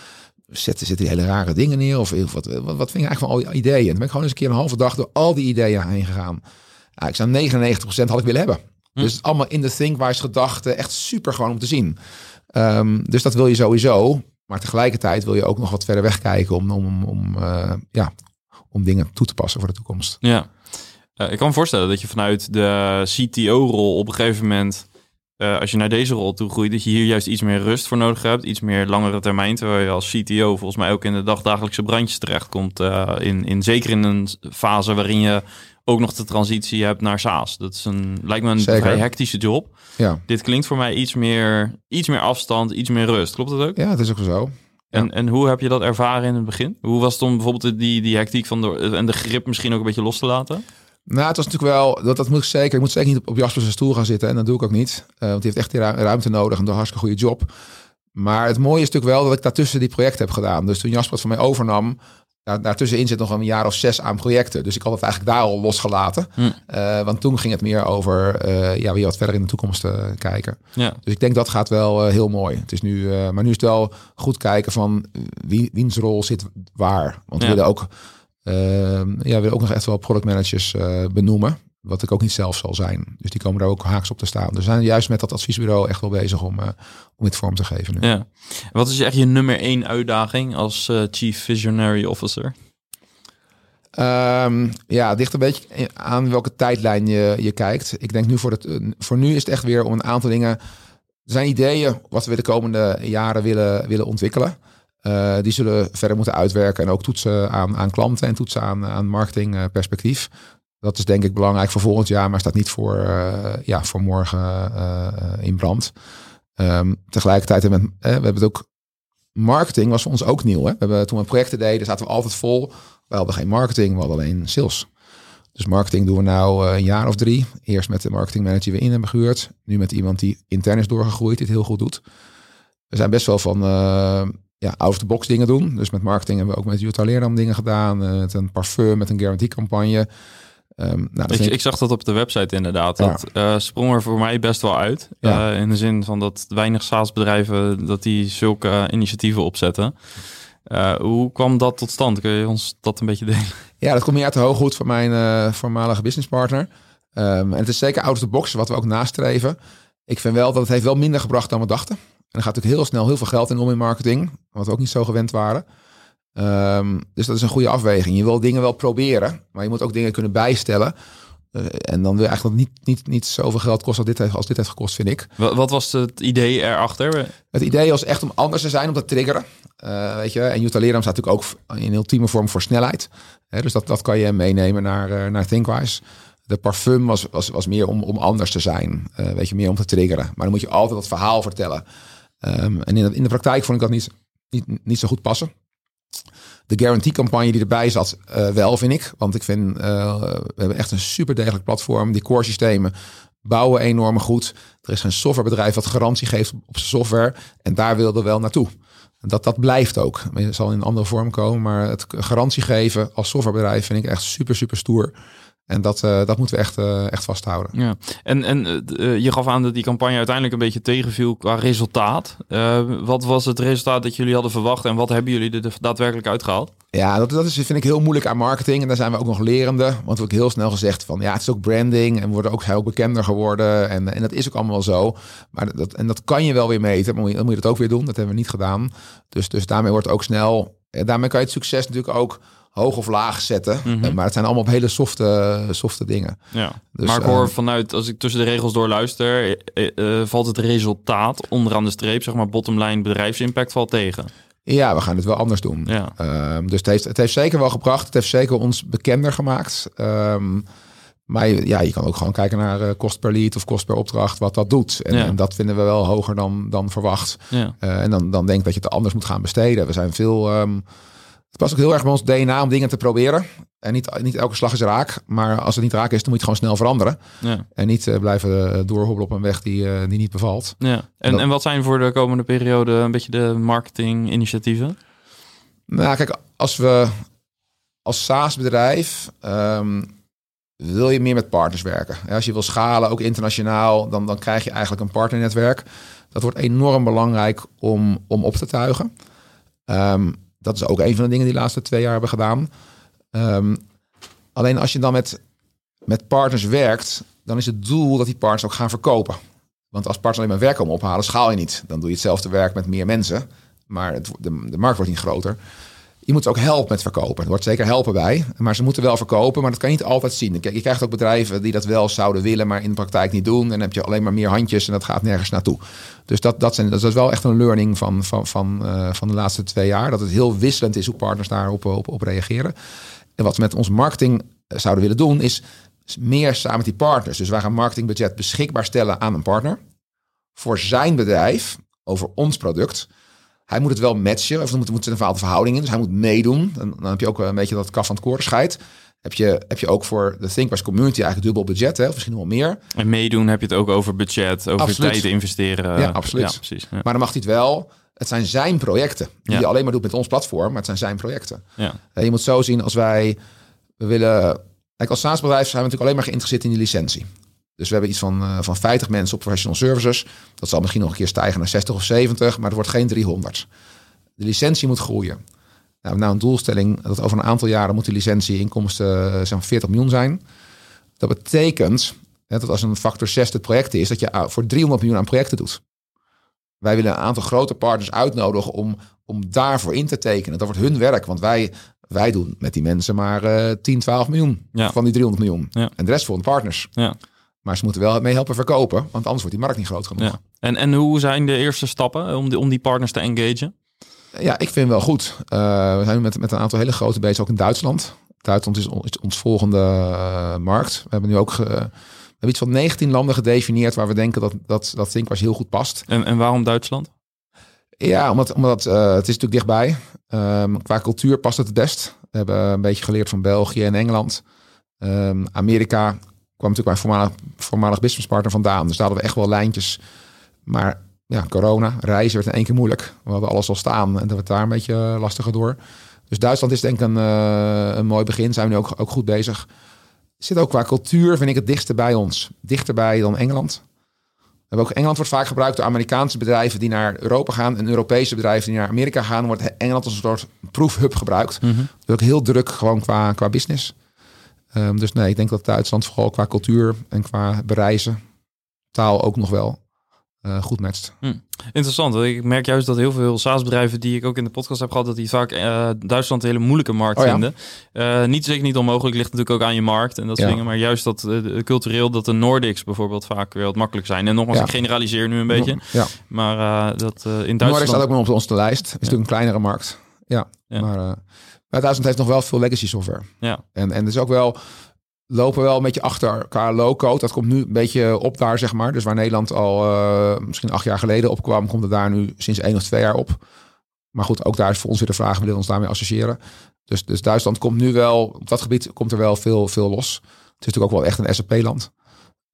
S2: Zetten, zitten die hele rare dingen neer? Of wat, wat, wat vind je eigenlijk van al die ideeën? En dan ben ik gewoon eens een keer een halve dag door al die ideeën heen gegaan. Ja, ik zou 99% had ik willen hebben. Hm. Dus allemaal in de Thinkwise gedachten. Echt super gewoon om te zien. Um, dus dat wil je sowieso. Maar tegelijkertijd wil je ook nog wat verder wegkijken om, om, om, uh, ja, om dingen toe te passen voor de toekomst.
S1: Ja, uh, ik kan me voorstellen dat je vanuit de CTO-rol op een gegeven moment, uh, als je naar deze rol toe groeit, dat je hier juist iets meer rust voor nodig hebt, iets meer langere termijn, terwijl je als CTO volgens mij ook in de dagdagelijkse brandjes terechtkomt, in, in, zeker in een fase waarin je ook nog de transitie hebt naar SaaS. Dat is een, lijkt me een Zeker. vrij hectische job.
S2: Ja.
S1: Dit klinkt voor mij iets meer, iets meer afstand, iets meer rust. Klopt dat ook?
S2: Ja, het is ook zo.
S1: En, en hoe heb je dat ervaren in het begin? Hoe was het om bijvoorbeeld die, die hectiek van de, en de grip misschien ook een beetje los te laten?
S2: Nou, het was natuurlijk wel, dat, dat moet ik zeker. Ik moet zeker niet op, op Jasper's stoel gaan zitten. En dat doe ik ook niet. Uh, want die heeft echt die ruimte nodig en een hartstikke goede job. Maar het mooie is natuurlijk wel dat ik daartussen die projecten heb gedaan. Dus toen Jasper het van mij overnam, daar, daartussenin zit nog een jaar of zes aan projecten. Dus ik had het eigenlijk daar al losgelaten. Hm. Uh, want toen ging het meer over uh, ja, weer wat verder in de toekomst uh, kijken. Ja. Dus ik denk dat gaat wel heel mooi. Het is nu, maar nu is het wel goed kijken van wie, wiens rol zit waar. Want we willen ook, ja, we willen ook nog echt wel product managers benoemen. Wat ik ook niet zelf zal zijn. Dus die komen daar ook haaks op te staan. We zijn juist met dat adviesbureau echt wel bezig om, uh, om dit vorm te geven. Nu.
S1: Ja. Wat is echt je nummer één uitdaging als uh, Chief Visionary Officer?
S2: Um, ja, dicht een beetje aan welke tijdlijn je, je kijkt. Ik denk nu voor, het, voor nu is het echt weer om een aantal dingen. Er zijn ideeën wat we de komende jaren willen, willen ontwikkelen. Uh, die zullen verder moeten uitwerken en ook toetsen aan, aan klanten en toetsen aan, aan marketingperspectief. Dat is denk ik belangrijk voor volgend jaar, maar staat niet voor, uh, ja, voor morgen uh, in brand. Um, tegelijkertijd hebben we, we hebben het ook. Marketing was voor ons ook nieuw. Hè? We hebben, toen we projecten deden, zaten we altijd vol. We hadden geen marketing, we hadden alleen sales. Dus marketing doen we nou een jaar of drie. Eerst met de marketingmanager die we in hebben gehuurd. Nu met iemand die intern is doorgegroeid, die het heel goed doet. We zijn best wel van uh, ja, out-of-the-box dingen doen. Dus met marketing hebben we ook met Jutta Leerdam dingen gedaan. Met een parfum, met een guarantee campagne.
S1: Um, nou, ik, ik, zag dat op de website inderdaad. Dat uh, sprong er voor mij best wel uit. Ja. Uh, in de zin van dat weinig SaaS-bedrijven dat die zulke uh, initiatieven opzetten. hoe kwam dat tot stand? Kun je ons dat een beetje delen?
S2: Ja, dat komt meer uit de hooghoed van mijn voormalige businesspartner. Um, en het is zeker out of the box, wat we ook nastreven. Ik vind wel dat het heeft wel minder gebracht dan we dachten. En er gaat natuurlijk heel snel heel veel geld in om in marketing. Wat we ook niet zo gewend waren. Um, dus dat is een goede afweging. Je wil dingen wel proberen, maar je moet ook dingen kunnen bijstellen. Uh, en dan wil je eigenlijk niet, niet, niet zoveel geld kosten als dit, heeft, als dit heeft gekost, vind ik.
S1: Wat, wat was het idee erachter?
S2: Het idee was echt om anders te zijn, om te triggeren. Uh, weet je, en Jutta Leram staat natuurlijk ook in ultieme vorm voor snelheid. dus dat, dat kan je meenemen naar, uh, naar Thinkwise. De parfum was, was, was meer om, om anders te zijn. weet je, meer om te triggeren. Maar dan moet je altijd dat verhaal vertellen. Um, en in de, in de praktijk vond ik dat niet, niet, niet zo goed passen. De guarantee-campagne die erbij zat, uh, wel vind ik. Want ik vind, uh, we hebben echt een super degelijk platform. Die core systemen bouwen enorm goed. Er is een softwarebedrijf dat garantie geeft op zijn software. En daar wilden we wel naartoe. Dat, dat blijft ook. Het zal in een andere vorm komen. Maar het garantie geven als softwarebedrijf vind ik echt super, super stoer. En dat, uh, dat moeten we echt, uh, echt vasthouden.
S1: Ja. En, en uh, je gaf aan dat die campagne uiteindelijk een beetje tegenviel qua resultaat. wat was het resultaat dat jullie hadden verwacht en wat hebben jullie er daadwerkelijk uitgehaald?
S2: Ja, dat, dat is, vind ik heel moeilijk aan marketing. En daar zijn we ook nog lerende. Want we hebben heel snel gezegd van ja, het is ook branding en we worden ook heel bekender geworden. En, en dat is ook allemaal zo. Maar dat, en dat kan je wel weer meten. Maar dan moet je dat ook weer doen. Dat hebben we niet gedaan. Dus, dus daarmee wordt ook snel. Daarmee kan je het succes natuurlijk ook hoog of laag zetten. Mhm. Maar het zijn allemaal op hele softe, softe dingen.
S1: Ja. Dus, maar ik hoor uh, vanuit, als ik tussen de regels door luister, uh, valt het resultaat onderaan de streep, zeg maar bottomline bedrijfsimpact valt tegen.
S2: Ja, we gaan het wel anders doen. Ja. Um, dus het heeft, het heeft zeker wel gebracht. Het heeft zeker ons bekender gemaakt. Um, maar ja, je kan ook gewoon kijken naar kost per lead of kost per opdracht, wat dat doet. En, ja. en dat vinden we wel hoger dan, dan verwacht. Ja. En dan, dan denk ik dat je het anders moet gaan besteden. We zijn veel um, het past ook heel erg bij ons DNA om dingen te proberen. En niet, niet elke slag is raak. Maar als het niet raak is, dan moet je het gewoon snel veranderen. Ja. En niet uh, blijven uh, doorhobbelen op een weg die, uh, die niet bevalt.
S1: Ja. En, dat... en wat zijn voor de komende periode een beetje de marketinginitiatieven?
S2: Nou, kijk, als we als SaaS-bedrijf um, wil je meer met partners werken. Als je wil schalen, ook internationaal, dan, dan krijg je eigenlijk een partnernetwerk. Dat wordt enorm belangrijk om, om op te tuigen. Um, dat is ook een van de dingen die de laatste twee jaar hebben gedaan. Um, alleen als je dan met, met partners werkt, dan is het doel dat die partners ook gaan verkopen. Want als partners alleen maar werk komen ophalen, schaal je niet. Dan doe je hetzelfde werk met meer mensen, maar het, de, de markt wordt niet groter je moet ze ook helpen met verkopen. Er wordt zeker helpen bij, maar ze moeten wel verkopen, maar dat kan je niet altijd zien. Je krijgt ook bedrijven die dat wel zouden willen, maar in de praktijk niet doen. En dan heb je alleen maar meer handjes en dat gaat nergens naartoe. Dus dat, dat, zijn, dat is wel echt een learning van, van, van, uh, van de laatste twee jaar. Dat het heel wisselend is hoe partners daarop op, op reageren. En wat we met ons marketing eh, zouden willen doen, is meer samen met die partners. Dus wij gaan marketingbudget beschikbaar stellen aan een partner voor zijn bedrijf over ons product. Hij moet het wel matchen. Of er moet, moet een bepaalde verhouding in. Dus hij moet meedoen. En dan heb je ook een beetje dat kaf van het koren scheidt. Heb je, heb je ook voor de Thinkpress community eigenlijk dubbel budget, hè? of misschien wel meer.
S1: En meedoen heb je het ook over budget, over
S2: Absoluut.
S1: tijd
S2: Ja,
S1: investeren.
S2: absoluut.
S1: Ja, precies. Ja.
S2: Maar dan mag hij het wel. Het zijn zijn projecten. Die
S1: Ja.
S2: hij alleen maar doet met ons platform. Maar het zijn zijn projecten.
S1: Ja.
S2: Eh, Je moet zo zien als wij we willen. Kijk, als SaaS-bedrijf zijn we natuurlijk alleen maar geïnteresseerd in die licentie. Dus we hebben iets van, eh, van 50 mensen op professional services. Dat zal misschien nog een keer stijgen naar 60 of 70, maar het wordt geen 300. De licentie moet groeien. Nou, nou een doelstelling dat over een aantal jaren moet die licentie inkomsten eh, maar 40 miljoen zijn. Dat betekent hè, dat als een factor 6 het project is, dat je voor 300 miljoen aan projecten doet. Wij willen een aantal grote partners uitnodigen om, om daarvoor in te tekenen. Dat wordt hun werk, want wij, wij doen met die mensen maar eh 10, 12 miljoen
S1: Ja.
S2: van die 300 miljoen.
S1: Ja.
S2: En de rest voor de partners.
S1: Ja.
S2: Maar ze moeten wel mee helpen verkopen, want anders wordt die markt niet groot genoeg.
S1: Ja. En, en hoe zijn de eerste stappen om die, om die partners te engagen?
S2: Ja, ik vind wel goed. Eh, we zijn met, met een aantal hele grote bezig, ook in Duitsland. Duitsland is, on- is ons volgende eh, markt. We hebben nu ook ge- we hebben iets van 19 landen gedefinieerd waar we denken dat, dat, dat Thinkwas heel goed past.
S1: En, en waarom Duitsland?
S2: Ja, omdat, omdat eh, het is natuurlijk dichtbij. Ehm, qua cultuur past het het best. We hebben een beetje geleerd van België en Engeland. Ehm, Amerika kwam natuurlijk bij voormalig, voormalig businesspartner vandaan. Dus daar hadden we echt wel lijntjes. Maar ja, corona, reizen werd in één keer moeilijk. We hadden alles al staan en dat werd daar een beetje eh, lastiger door. Dus Duitsland is denk ik een, eh, een mooi begin. Zijn we nu ook, ook goed bezig. Zit ook qua cultuur, vind ik het dichtste bij ons. Dichterbij dan Engeland. We hebben ook Engeland wordt vaak gebruikt door Amerikaanse bedrijven die naar Europa gaan en Europese bedrijven die naar Amerika gaan. Wordt Engeland als een soort proefhub gebruikt.
S1: Mhm.
S2: Dus ook heel druk gewoon qua, qua business. Ehm, dus nee, ik denk dat Duitsland vooral qua cultuur en qua bereizen, taal ook nog wel eh, goed matcht.
S1: Interessant. want Ik merk juist dat heel veel SaaS-bedrijven die ik ook in de podcast heb gehad, dat die vaak eh, Duitsland een hele moeilijke markt
S2: Oh ja.
S1: vinden. Eh, niet zeker niet onmogelijk, ligt natuurlijk ook aan je markt en dat soort
S2: Ja.
S1: dingen. Maar juist dat cultureel dat de Nordics bijvoorbeeld vaak weer wat makkelijk zijn. En nogmaals,
S2: Ja.
S1: ik generaliseer nu een beetje.
S2: Ja,
S1: Maar dat in
S2: Noordic
S1: Duitsland...
S2: staat ook nog op onze lijst. Is natuurlijk een kleinere markt. Ja,
S1: Ja.
S2: maar, maar Duitsland heeft nog wel veel legacy software.
S1: Ja.
S2: En, en dus ook wel lopen wel een beetje achter qua low-code. Dat komt nu een beetje op daar, zeg maar. Dus waar Nederland al eh, misschien acht jaar geleden opkwam, komt het daar nu sinds één of twee jaar op. Maar goed, ook daar is voor ons weer de vraag, we willen ons daarmee associëren. Dus, dus Duitsland komt nu wel, op dat gebied komt er wel veel, veel los. Het is natuurlijk ook wel echt een SAP-land.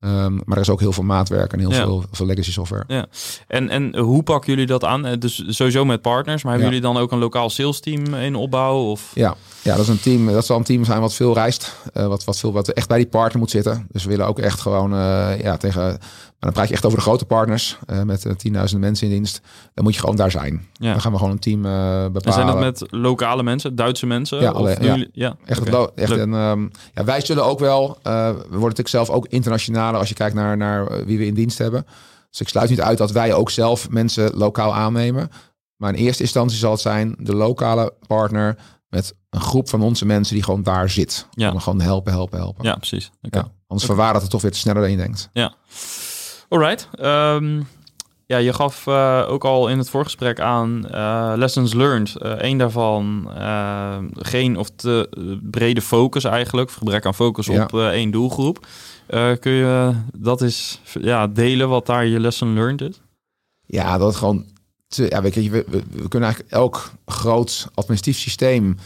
S2: Ehm, maar er is ook heel veel maatwerk en heel
S1: Ja.
S2: veel, veel legacy software.
S1: En, en hoe pakken jullie dat aan? Eh, Dus sowieso met partners, maar hebben
S2: Ja.
S1: jullie dan ook een lokaal sales team in opbouw? Of...
S2: Ja, ja, dat is een team. Dat zal een team zijn wat veel reist. eh, wat, wat, veel, wat echt bij die partner moet zitten. Dus we willen ook echt gewoon eh, ja, tegen. Maar dan praat je echt over de grote partners. eh, met eh, 10.000 mensen in dienst. Dan moet je gewoon daar zijn.
S1: Ja.
S2: Dan gaan we gewoon een team eh bepalen.
S1: En zijn dat met lokale mensen, Duitse mensen?
S2: Ja, ja.
S1: jullie- ja.
S2: Echt, echt ehm, ja, wij zullen ook wel. eh, we worden natuurlijk zelf ook internationaler als je kijkt naar, naar eh, wie we in dienst hebben. Dus ik sluit niet uit dat wij ook zelf mensen lokaal aannemen. Maar in eerste instantie zal het zijn de lokale partner met een groep van onze mensen die gewoon daar zit.
S1: Ja.
S2: Om gewoon helpen, helpen, helpen.
S1: Ja, precies.
S2: Ja, anders verwaardigt het toch weer te sneller dan je denkt.
S1: Alright. Ehm, ja, je gaf eh, ook al in het voorgesprek aan eh, lessons learned. Eén daarvan eh, geen of te brede focus eigenlijk. Gebrek aan focus
S2: Ja.
S1: op één doelgroep. Kun je dat eens ja, delen wat daar je lesson learned is?
S2: Ja, dat gewoon. Te, ja, weet je, we, we, we kunnen eigenlijk elk groot administratief systeem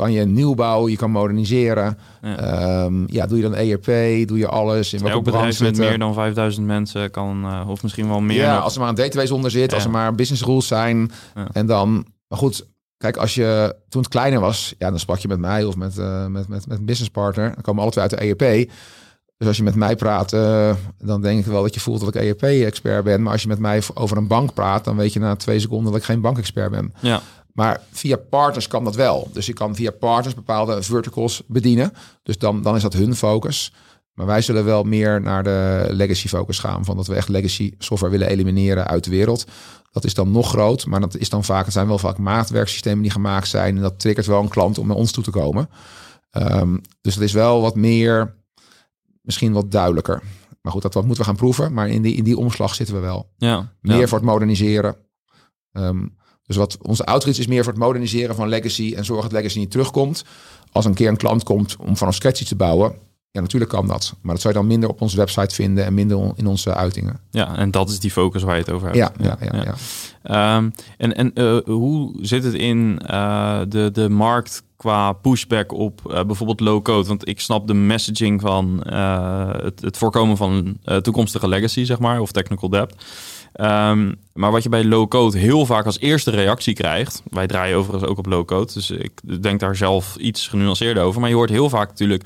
S2: kan je nieuw bouwen, je kan moderniseren.
S1: Ja.
S2: Ehm, ja, doe je dan ERP, doe je alles. In
S1: Elk bedrijf met meer dan 5000 mensen kan, eh, of misschien wel meer.
S2: Ja,
S1: nog.
S2: als er maar een database onder zit, als er maar business rules zijn.
S1: Ja.
S2: En dan, maar goed, kijk, als je toen het kleiner was, ja, dan sprak je met mij of met, eh, met, met, met een business partner. Dan komen alle twee uit de ERP. Dus als je met mij praat, eh, dan denk ik wel dat je voelt dat ik ERP-expert ben. Maar als je met mij over een bank praat, dan weet je na twee seconden dat ik geen bankexpert ben.
S1: Ja,
S2: Maar via partners kan dat wel. Dus je kan via partners bepaalde verticals bedienen. Dus dan, dan is dat hun focus. Maar wij zullen wel meer naar de legacy focus gaan. Van dat we echt legacy software willen elimineren uit de wereld. Dat is dan nog groot. Maar dat is dan vaak, het zijn wel vaak maatwerksystemen die gemaakt zijn. En dat triggert wel een klant om naar ons toe te komen. Ehm, dus het is wel wat meer, misschien wat duidelijker. Maar goed, dat wat moeten we gaan proeven. Maar in die, in die omslag zitten we wel.
S1: ja.
S2: Meer
S1: ja.
S2: voor het moderniseren. Ehm, dus wat onze outreach is meer voor het moderniseren van legacy en zorgen dat legacy niet terugkomt. Als een keer een klant komt om vanaf scratch iets te bouwen, Ja, natuurlijk kan dat. Maar dat zou je dan minder op onze website vinden en minder in onze uitingen.
S1: Ja, en dat is die focus waar je het over hebt.
S2: Ja, ja, ja. ja.
S1: Ehm, en en uh, hoe zit het in uh, de, de markt qua pushback op uh, bijvoorbeeld low-code? Want ik snap de messaging van het, het, voorkomen van toekomstige legacy, zeg maar, of technical debt. Um, maar wat je bij low-code heel vaak als eerste reactie krijgt... wij draaien overigens ook op low-code, dus ik denk daar zelf iets genuanceerder over... maar je hoort heel vaak natuurlijk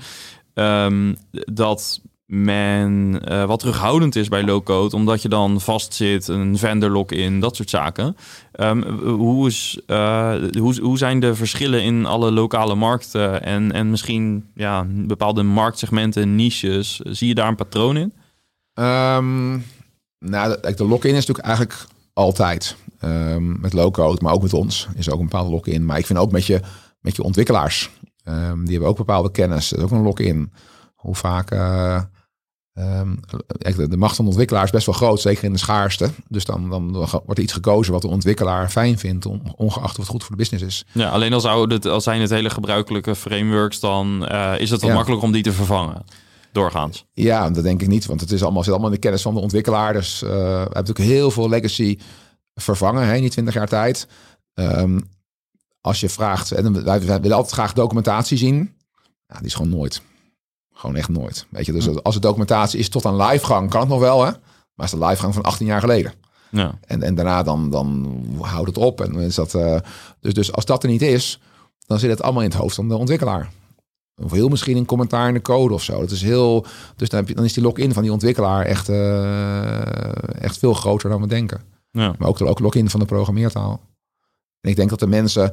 S1: um, dat men uh, wat terughoudend is bij low-code, omdat je dan vastzit, een vendor lock-in, dat soort zaken. Um, hoe, is, uh, hoe, hoe zijn de verschillen in alle lokale markten en, en misschien ja, bepaalde marktsegmenten, niches? Zie je daar een patroon in?
S2: Nou, de, de lock-in is natuurlijk eigenlijk altijd um, met low-code, maar ook met ons is ook een bepaalde lock-in. Maar ik vind ook met je, met je ontwikkelaars, die hebben ook bepaalde kennis, dat is ook een lock-in. Hoe vaak uh, Um, de macht van de ontwikkelaar is best wel groot, zeker in de schaarste. Dus dan, dan wordt er iets gekozen wat de ontwikkelaar fijn vindt, ongeacht of het goed voor de business is.
S1: Ja, alleen als, oude, als zijn het hele gebruikelijke frameworks, dan uh, is het wat ja. makkelijk om die te vervangen. Doorgaans.
S2: Ja, dat denk ik niet, want het is allemaal, zit allemaal in de kennis van de ontwikkelaar. Dus uh, we hebben natuurlijk heel veel legacy vervangen hè, in die 20 jaar tijd. Um, als je vraagt, en wij, wij willen altijd graag documentatie zien. Ja, die is gewoon nooit. Gewoon echt nooit. Weet je, dus als de documentatie is tot aan livegang, kan het nog wel, hè? Maar is de livegang van 18 jaar geleden. Ja. En, en daarna dan, dan houdt het op. En is dat, uh, dus, dus als dat er niet is, dan zit het allemaal in het hoofd van de ontwikkelaar. Of heel misschien een commentaar in de code of zo. Dat is heel, dus dan, heb je, dan is die login van die ontwikkelaar echt, uh, echt veel groter dan we denken. Ja. Maar ook de ook login van de programmeertaal. En ik denk dat de mensen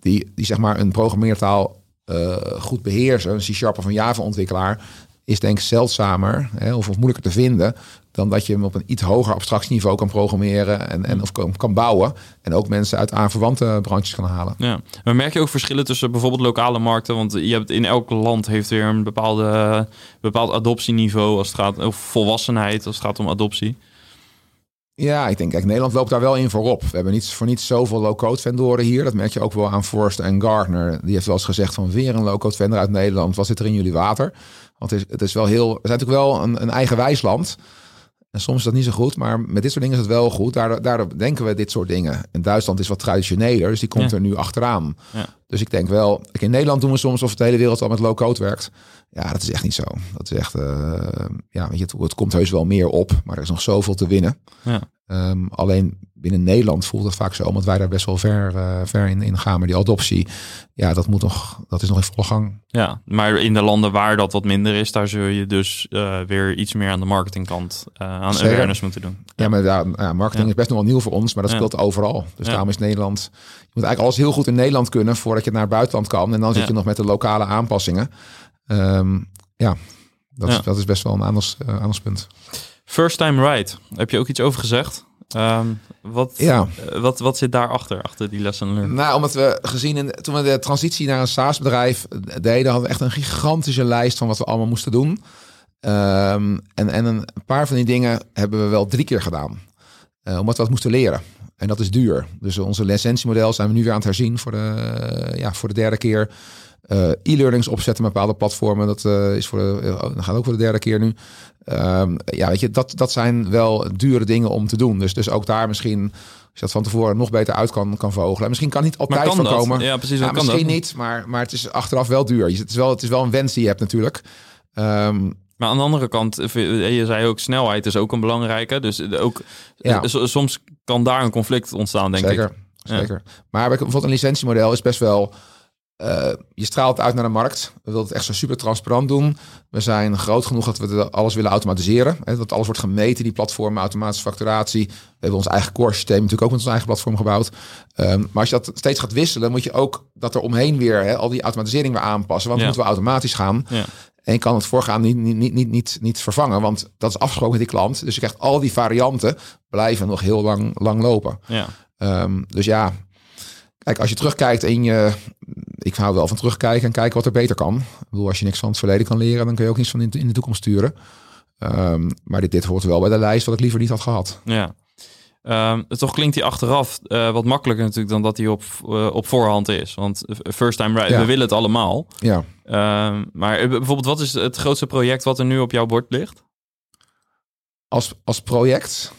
S2: die, die zeg maar een programmeertaal uh, goed beheersen, een C-sharp of een Java-ontwikkelaar, is denk ik zeldzamer hè, of, of, moeilijker te vinden dan dat je hem op een iets hoger abstractieniveau kan programmeren en, en of kan, kan bouwen. En ook mensen uit aanverwante branches kan halen.
S1: Ja, maar merk je ook verschillen tussen bijvoorbeeld lokale markten? Want je hebt in elk land heeft weer een bepaalde, bepaald adoptieniveau als het gaat of volwassenheid als het gaat om adoptie.
S2: Ja, ik denk, kijk, Nederland loopt daar wel in voorop. We hebben niet voor niet zoveel low-code vendoren hier. Dat merk je ook wel aan Forrester en Gardner. Die heeft wel eens gezegd van weer een low-code vendor uit Nederland. Wat zit er in jullie water? Want het is, het is wel heel, we zijn natuurlijk wel een, een eigen wijsland. En soms is dat niet zo goed, maar met dit soort dingen is het wel goed. Daardoor, daardoor denken we dit soort dingen. En Duitsland is wat traditioneler, dus die komt er nu achteraan. Ja. Dus ik denk wel, in Nederland doen we soms of de hele wereld al met low-code werkt. Ja, dat is echt niet zo. Dat is echt, uh, ja, weet je, het, het, komt heus wel meer op, maar er is nog zoveel te winnen. Ja. Um, alleen binnen Nederland voelt het vaak zo, omdat wij daar best wel ver, uh, ver in, in gaan. Maar die adoptie, ja, dat moet nog, dat is nog in volle gang.
S1: Ja, maar in de landen waar dat wat minder is, daar zul je dus uh, weer iets meer aan de marketingkant uh, aan Zeker. awareness moeten doen.
S2: Ja, maar ja, ja marketing ja. is best nog wel nieuw voor ons, maar dat speelt overal. Dus daarom is Nederland, je moet eigenlijk alles heel goed in Nederland kunnen voordat je naar het buitenland kan. En dan zit je nog met de lokale aanpassingen. Um, ja, dat, Is, dat is best wel een anders, aandachtspunt.
S1: First time right, heb je ook iets over gezegd? Um, wat, ja. wat, wat zit daarachter, achter die lesson learned?
S2: Nou, omdat we gezien, in, toen we de transitie naar een SaaS-bedrijf deden, hadden we echt een gigantische lijst van wat we allemaal moesten doen. Um, en, en een paar van die dingen hebben we wel drie keer gedaan. Uh, omdat we dat moesten leren. En dat is duur. Dus onze licentiemodel zijn we nu weer aan het herzien voor de, ja, voor de derde keer. Uh, e-learnings opzetten met bepaalde platformen. Dat uh, is voor de, uh, dat gaat ook voor de derde keer nu. Um, ja, weet je, dat, dat zijn wel dure dingen om te doen. Dus, dus ook daar misschien, als je dat van tevoren nog beter uit kan, kan vogelen. Misschien kan niet altijd kan voorkomen.
S1: Dat? Ja, precies.
S2: Ja, misschien niet, maar, maar het is achteraf wel duur. Het is wel, het is wel een wens die je hebt natuurlijk. Um,
S1: maar aan de andere kant, je zei ook snelheid is ook een belangrijke. Dus ook ja. soms kan daar een conflict ontstaan, denk
S2: zeker,
S1: ik.
S2: Zeker. Ja. Maar bijvoorbeeld een licentiemodel is best wel uh, je straalt uit naar de markt. We willen het echt zo super transparant doen. We zijn groot genoeg dat we alles willen automatiseren. Hè, dat alles wordt gemeten, die platformen, automatische facturatie. We hebben ons eigen core systeem natuurlijk ook met ons eigen platform gebouwd. Um, maar als je dat steeds gaat wisselen, moet je ook dat er omheen weer hè, al die automatisering weer aanpassen. Want ja. moeten we automatisch gaan. Ja. En je kan het voorgaan niet, niet, niet, niet, niet vervangen, want dat is afgesproken met die klant. Dus je krijgt al die varianten blijven nog heel lang, lang lopen. Ja. Um, dus ja, Kijk, als je terugkijkt en je... Ik hou wel van terugkijken en kijken wat er beter kan. Ik bedoel, als je niks van het verleden kan leren, dan kun je ook niets van in, de toekomst sturen. Um, maar dit, dit hoort wel bij de lijst wat ik liever niet had gehad.
S1: Ja. Ehm, toch klinkt hij achteraf eh, wat makkelijker natuurlijk dan dat hij op, eh, op voorhand is. Want first time right,
S2: Ja.
S1: we willen het allemaal.
S2: Ja.
S1: Ehm, maar eh, bijvoorbeeld, wat is het grootste project wat er nu op jouw bord ligt?
S2: Als, als project,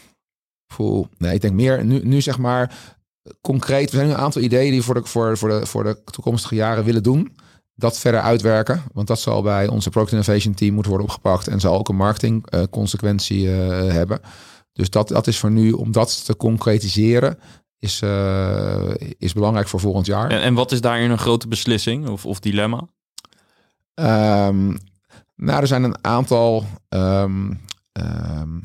S2: poeh, nee, ik denk meer nu, nu zeg maar concreet. We zijn nu een aantal ideeën die we voor de, voor, voor, de, voor de toekomstige jaren willen doen. Dat verder uitwerken, want dat zal bij onze Product Innovation Team moeten worden opgepakt en zal ook een marketing eh, consequentie eh, hebben. Dus dat, dat is voor nu, om dat te concretiseren, is, eh, is belangrijk voor volgend jaar.
S1: En, en wat is daarin een grote beslissing of, of dilemma?
S2: Ehm, nou, er zijn een aantal ehm, ehm,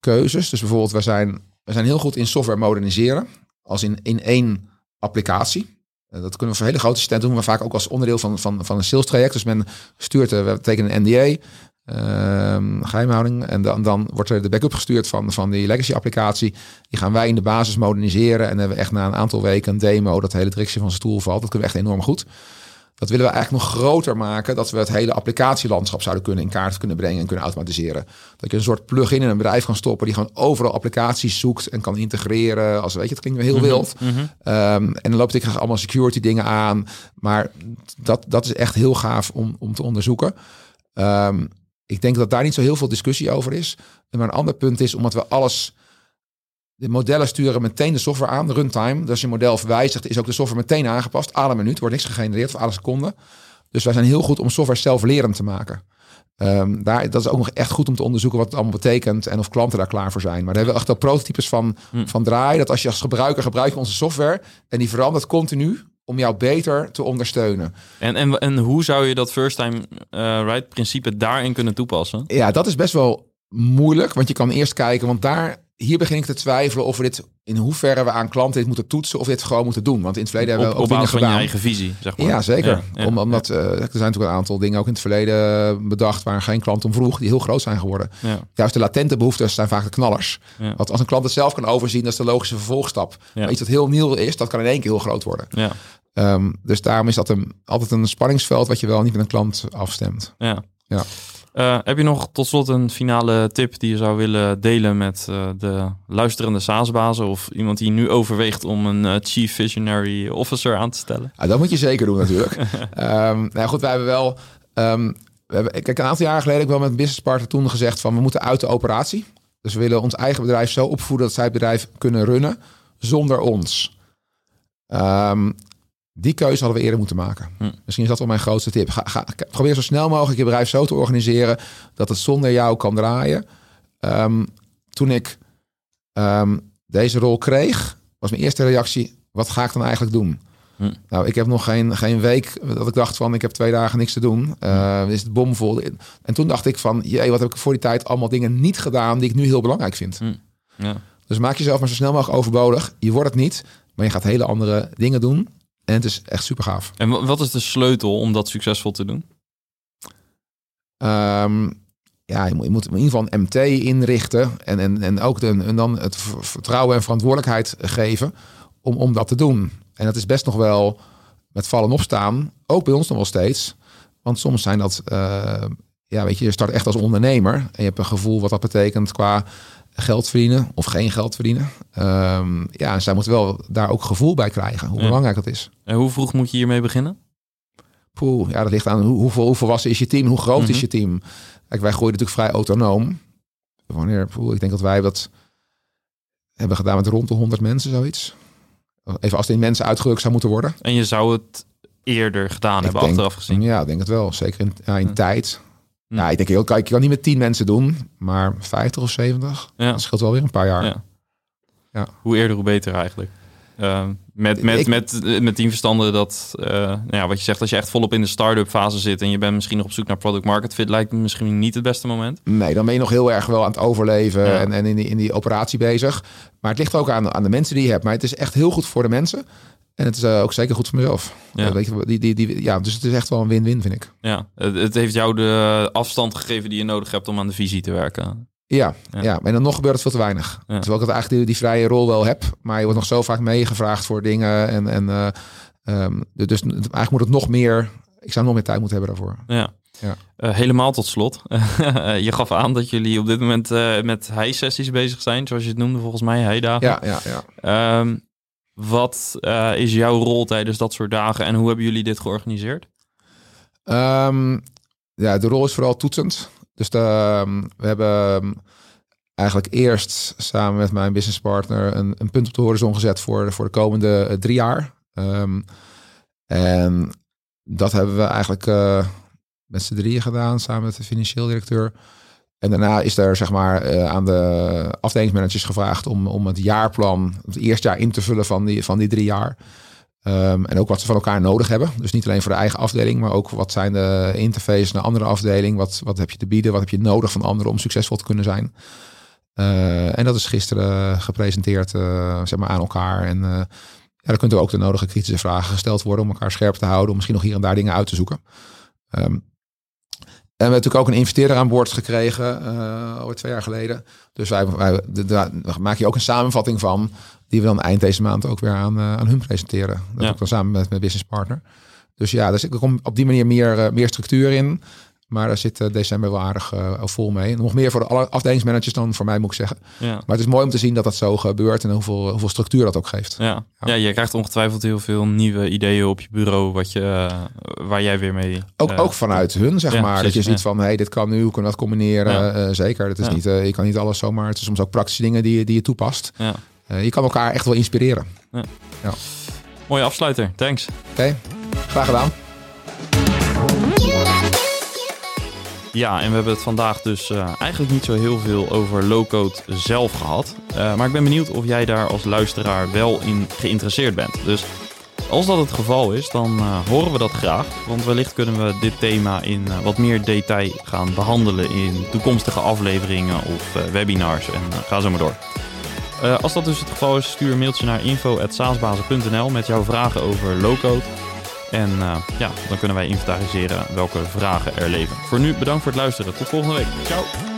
S2: keuzes. Dus bijvoorbeeld, we zijn, we zijn heel goed in software moderniseren. Als in, in één applicatie. Eh, Dat kunnen we voor hele grote assistenten doen we vaak ook als onderdeel van, van, van een sales traject. Dus men stuurt, eh, we tekenen een NDA, ehm, geheimhouding. En dan, dan wordt er de backup gestuurd van, van die legacy applicatie. Die gaan wij in de basis moderniseren. En hebben we echt na een aantal weken een demo dat hele directie van zijn stoel valt. Dat kunnen we echt enorm goed. Dat willen we eigenlijk nog groter maken. Dat we het hele applicatielandschap zouden kunnen in kaart kunnen brengen en kunnen automatiseren. Dat je een soort plugin in een bedrijf kan stoppen die gewoon overal applicaties zoekt en kan integreren. Als weet je, het klinkt heel wild.
S1: Mhm.
S2: Ehm, en dan loopt ik graag allemaal security dingen aan. Maar dat, dat is echt heel gaaf om, om te onderzoeken. Ehm, ik denk dat daar niet zo heel veel discussie over is. Maar een ander punt is, omdat we alles... De modellen sturen meteen de software aan, de runtime. Dus als je model verwijzigt, is ook de software meteen aangepast. Alle minuut wordt niks gegenereerd voor alle seconden. Dus wij zijn heel goed om software zelflerend te maken. Ehm, daar, dat is ook nog echt goed om te onderzoeken wat het allemaal betekent en of klanten daar klaar voor zijn. Maar daar hebben we echt al prototypes van,
S1: Hm.
S2: van draaien. Dat als je als gebruiker gebruik je onze software en die verandert continu om jou beter te ondersteunen.
S1: En, en, en hoe zou je dat first time eh, right principe daarin kunnen toepassen?
S2: Ja, dat is best wel moeilijk, want je kan eerst kijken, want daar hier begin ik te twijfelen of we dit in hoeverre we aan klanten dit moeten toetsen of dit gewoon moeten doen. Want in het verleden hebben we ook dingen
S1: je
S2: gedaan.
S1: eigen visie, zeg maar.
S2: Ja, zeker.
S1: Ja, ja,
S2: Om, omdat eh, er zijn natuurlijk een aantal dingen ook in het verleden bedacht waar geen klant om vroeg, die heel groot zijn geworden. Juist de latente behoeftes zijn vaak de knallers. Want als een klant het zelf kan overzien, dat is de logische vervolgstap.
S1: Ja.
S2: Maar iets dat heel nieuw is, dat kan in één keer heel groot worden.
S1: ja,
S2: Ehm, dus daarom is dat een, altijd een spanningsveld wat je wel niet met een klant afstemt.
S1: ja.
S2: Ja.
S1: Eh, heb je nog tot slot een finale tip die je zou willen delen met eh, de luisterende SaaS-bazen of iemand die nu overweegt om een eh, Chief Visionary Officer aan te stellen?
S2: Ja, dat moet je zeker doen natuurlijk. Ehm nou goed, wij hebben wel... ehm, we hebben, kijk, een aantal jaar geleden heb ik wel met een businesspartner toen gezegd van we moeten uit de operatie. Dus we willen ons eigen bedrijf zo opvoeden dat zij het bedrijf kunnen runnen zonder ons. Ehm, die keuze hadden we eerder moeten maken.
S1: Hm.
S2: Misschien is dat wel mijn grootste tip. Ga, ga, probeer zo snel mogelijk je bedrijf zo te organiseren dat het zonder jou kan draaien. Ehm, toen ik ehm, deze rol kreeg, was mijn eerste reactie: wat ga ik dan eigenlijk doen?
S1: Hm.
S2: Nou, ik heb nog geen, geen week dat ik dacht van ik heb twee dagen niks te doen. Eh is het bomvol. En toen dacht ik van, jee, wat heb ik voor die tijd allemaal dingen niet gedaan die ik nu heel belangrijk vind.
S1: Ja.
S2: Dus maak jezelf maar zo snel mogelijk overbodig. Je wordt het niet, maar je gaat hele andere dingen doen. En het is echt super gaaf.
S1: En wa- wat is de sleutel om dat succesvol te doen?
S2: Ehm, ja, je moet, je moet in ieder geval een MT inrichten. En, en, en ook de, en dan het vertrouwen en verantwoordelijkheid geven om, om dat te doen. En dat is best nog wel met vallen en opstaan. Ook bij ons nog wel steeds. Want soms zijn dat, eh, ja, weet je, je start echt als ondernemer. En je hebt een gevoel wat dat betekent qua geld verdienen of geen geld verdienen. Ehm, ja, en zij moeten wel daar ook gevoel bij krijgen, hoe
S1: Ja.
S2: belangrijk dat is.
S1: En hoe vroeg moet je hiermee beginnen?
S2: Poeh, ja, dat ligt aan hoe, hoeveel, hoe volwassen is je team, hoe groot
S1: Mhm.
S2: is je team. Kijk, wij groeien natuurlijk vrij autonoom. Wanneer, poeh, ik denk dat wij dat hebben gedaan met rond de 100 mensen, zoiets. Even als het in mensen uitgedrukt zou moeten worden.
S1: En je zou het eerder gedaan
S2: Ik
S1: hebben,
S2: denk-
S1: achteraf gezien.
S2: Ja, ik denk het wel. Zeker in, ja, in
S1: Ja.
S2: tijd.
S1: Hm.
S2: Ja, ik denk, heel, kijk, je kan niet met 10 mensen doen, maar 50 of 70.
S1: Ja.
S2: Dat scheelt wel weer een paar jaar.
S1: Ja.
S2: Ja.
S1: Hoe eerder, hoe beter eigenlijk. Eh, met, met,
S2: Ik-
S1: met, met die verstanden dat, eh, nou ja, wat je zegt, als je echt volop in de start-up fase zit en je bent misschien nog op zoek naar product market fit, lijkt me misschien niet het beste moment.
S2: Nee, dan ben je nog heel erg wel aan het overleven
S1: Ja.
S2: en, en in, die, in die operatie bezig. Maar het ligt ook aan, aan de mensen die je hebt. Maar het is echt heel goed voor de mensen. En het is eh, ook zeker goed voor mezelf.
S1: Ja.
S2: Eh, weet je, die, die, die, ja, dus het is echt wel een win-win, vind ik.
S1: Ja, het, heeft jou de afstand gegeven die je nodig hebt om aan de visie te werken.
S2: Ja,
S1: Ja.
S2: ja. en dan nog gebeurt het veel te weinig.
S1: Ja.
S2: Terwijl ik het eigenlijk die, die vrije rol wel heb. Maar je wordt nog zo vaak meegevraagd voor dingen. En, en, eh, ehm, dus eigenlijk moet het nog meer... Ik zou nog meer tijd moeten hebben daarvoor.
S1: Ja.
S2: Ja.
S1: Helemaal tot slot. je gaf aan dat jullie op dit moment uh, met hei-sessies bezig zijn, zoals je het noemde volgens mij, hei-dagen.
S2: Ja, ja, ja.
S1: Um, wat uh, is jouw rol tijdens dat soort dagen en hoe hebben jullie dit georganiseerd?
S2: Um, ja, de rol is vooral toetsend. Dus de, um, we hebben eigenlijk eerst samen met mijn businesspartner een, een punt op de horizon gezet voor, voor de komende uh, drie jaar. En dat hebben we eigenlijk uh, met z'n drieën gedaan, samen met de financieel directeur. En daarna is er zeg maar uh, aan de afdelingsmanagers gevraagd om, om het jaarplan, het eerste jaar in te vullen van die, van die drie jaar. Um, en ook wat ze van elkaar nodig hebben. Dus niet alleen voor de eigen afdeling, maar ook wat zijn de interfaces naar andere afdeling. Wat, wat heb je te bieden? Wat heb je nodig van anderen om succesvol te kunnen zijn? Uh, en dat is gisteren gepresenteerd uh, zeg maar aan elkaar. En ja, dan kunnen ook de nodige kritische vragen gesteld worden om elkaar scherp te houden. Om misschien nog hier en daar dingen uit te zoeken. Um, we hebben natuurlijk ook een investeerder aan boord gekregen, uh, alweer twee jaar geleden. Dus wij, wij de, maak je ook een samenvatting van, die we dan eind deze maand ook weer aan, uh, aan hun presenteren. Dat ja. ook dan samen met mijn business partner. Dus ja, dus er komt op die manier meer, uh, meer structuur in. Maar daar zit december wel aardig vol mee. Nog meer voor de alle afdelingsmanagers dan voor mij, moet ik zeggen.
S1: Ja.
S2: Maar het is mooi om te zien dat dat zo gebeurt en hoeveel, hoeveel structuur dat ook geeft.
S1: Ja. Ja. ja, je krijgt ongetwijfeld heel veel nieuwe ideeën op je bureau wat je, waar jij weer mee...
S2: Ook, uh, ook vanuit hun, zeg maar. Precies, dat je ziet van, hé, hey, dit kan nu, hoe kunnen we dat combineren? Uh, zeker, dat is niet, uh, je kan niet alles zomaar... Het is soms ook praktische dingen die, die je toepast. je kan elkaar echt wel inspireren. Ja.
S1: Mooie afsluiter, thanks.
S2: Oké, okay. graag gedaan.
S1: Ja, en we hebben het vandaag dus uh, eigenlijk niet zo heel veel over low-code zelf gehad. Uh, maar ik ben benieuwd of jij daar als luisteraar wel in geïnteresseerd bent. Dus als dat het geval is, dan uh, horen we dat graag. Want wellicht kunnen we dit thema in wat meer detail gaan behandelen in toekomstige afleveringen of webinars. En ga zo maar door. als dat dus het geval is, stuur een mailtje naar info.saasbazen.nl met jouw vragen over low-code. En uh, ja, dan kunnen wij inventariseren welke vragen er leven. Voor nu bedankt voor het luisteren. Tot volgende week. Ciao.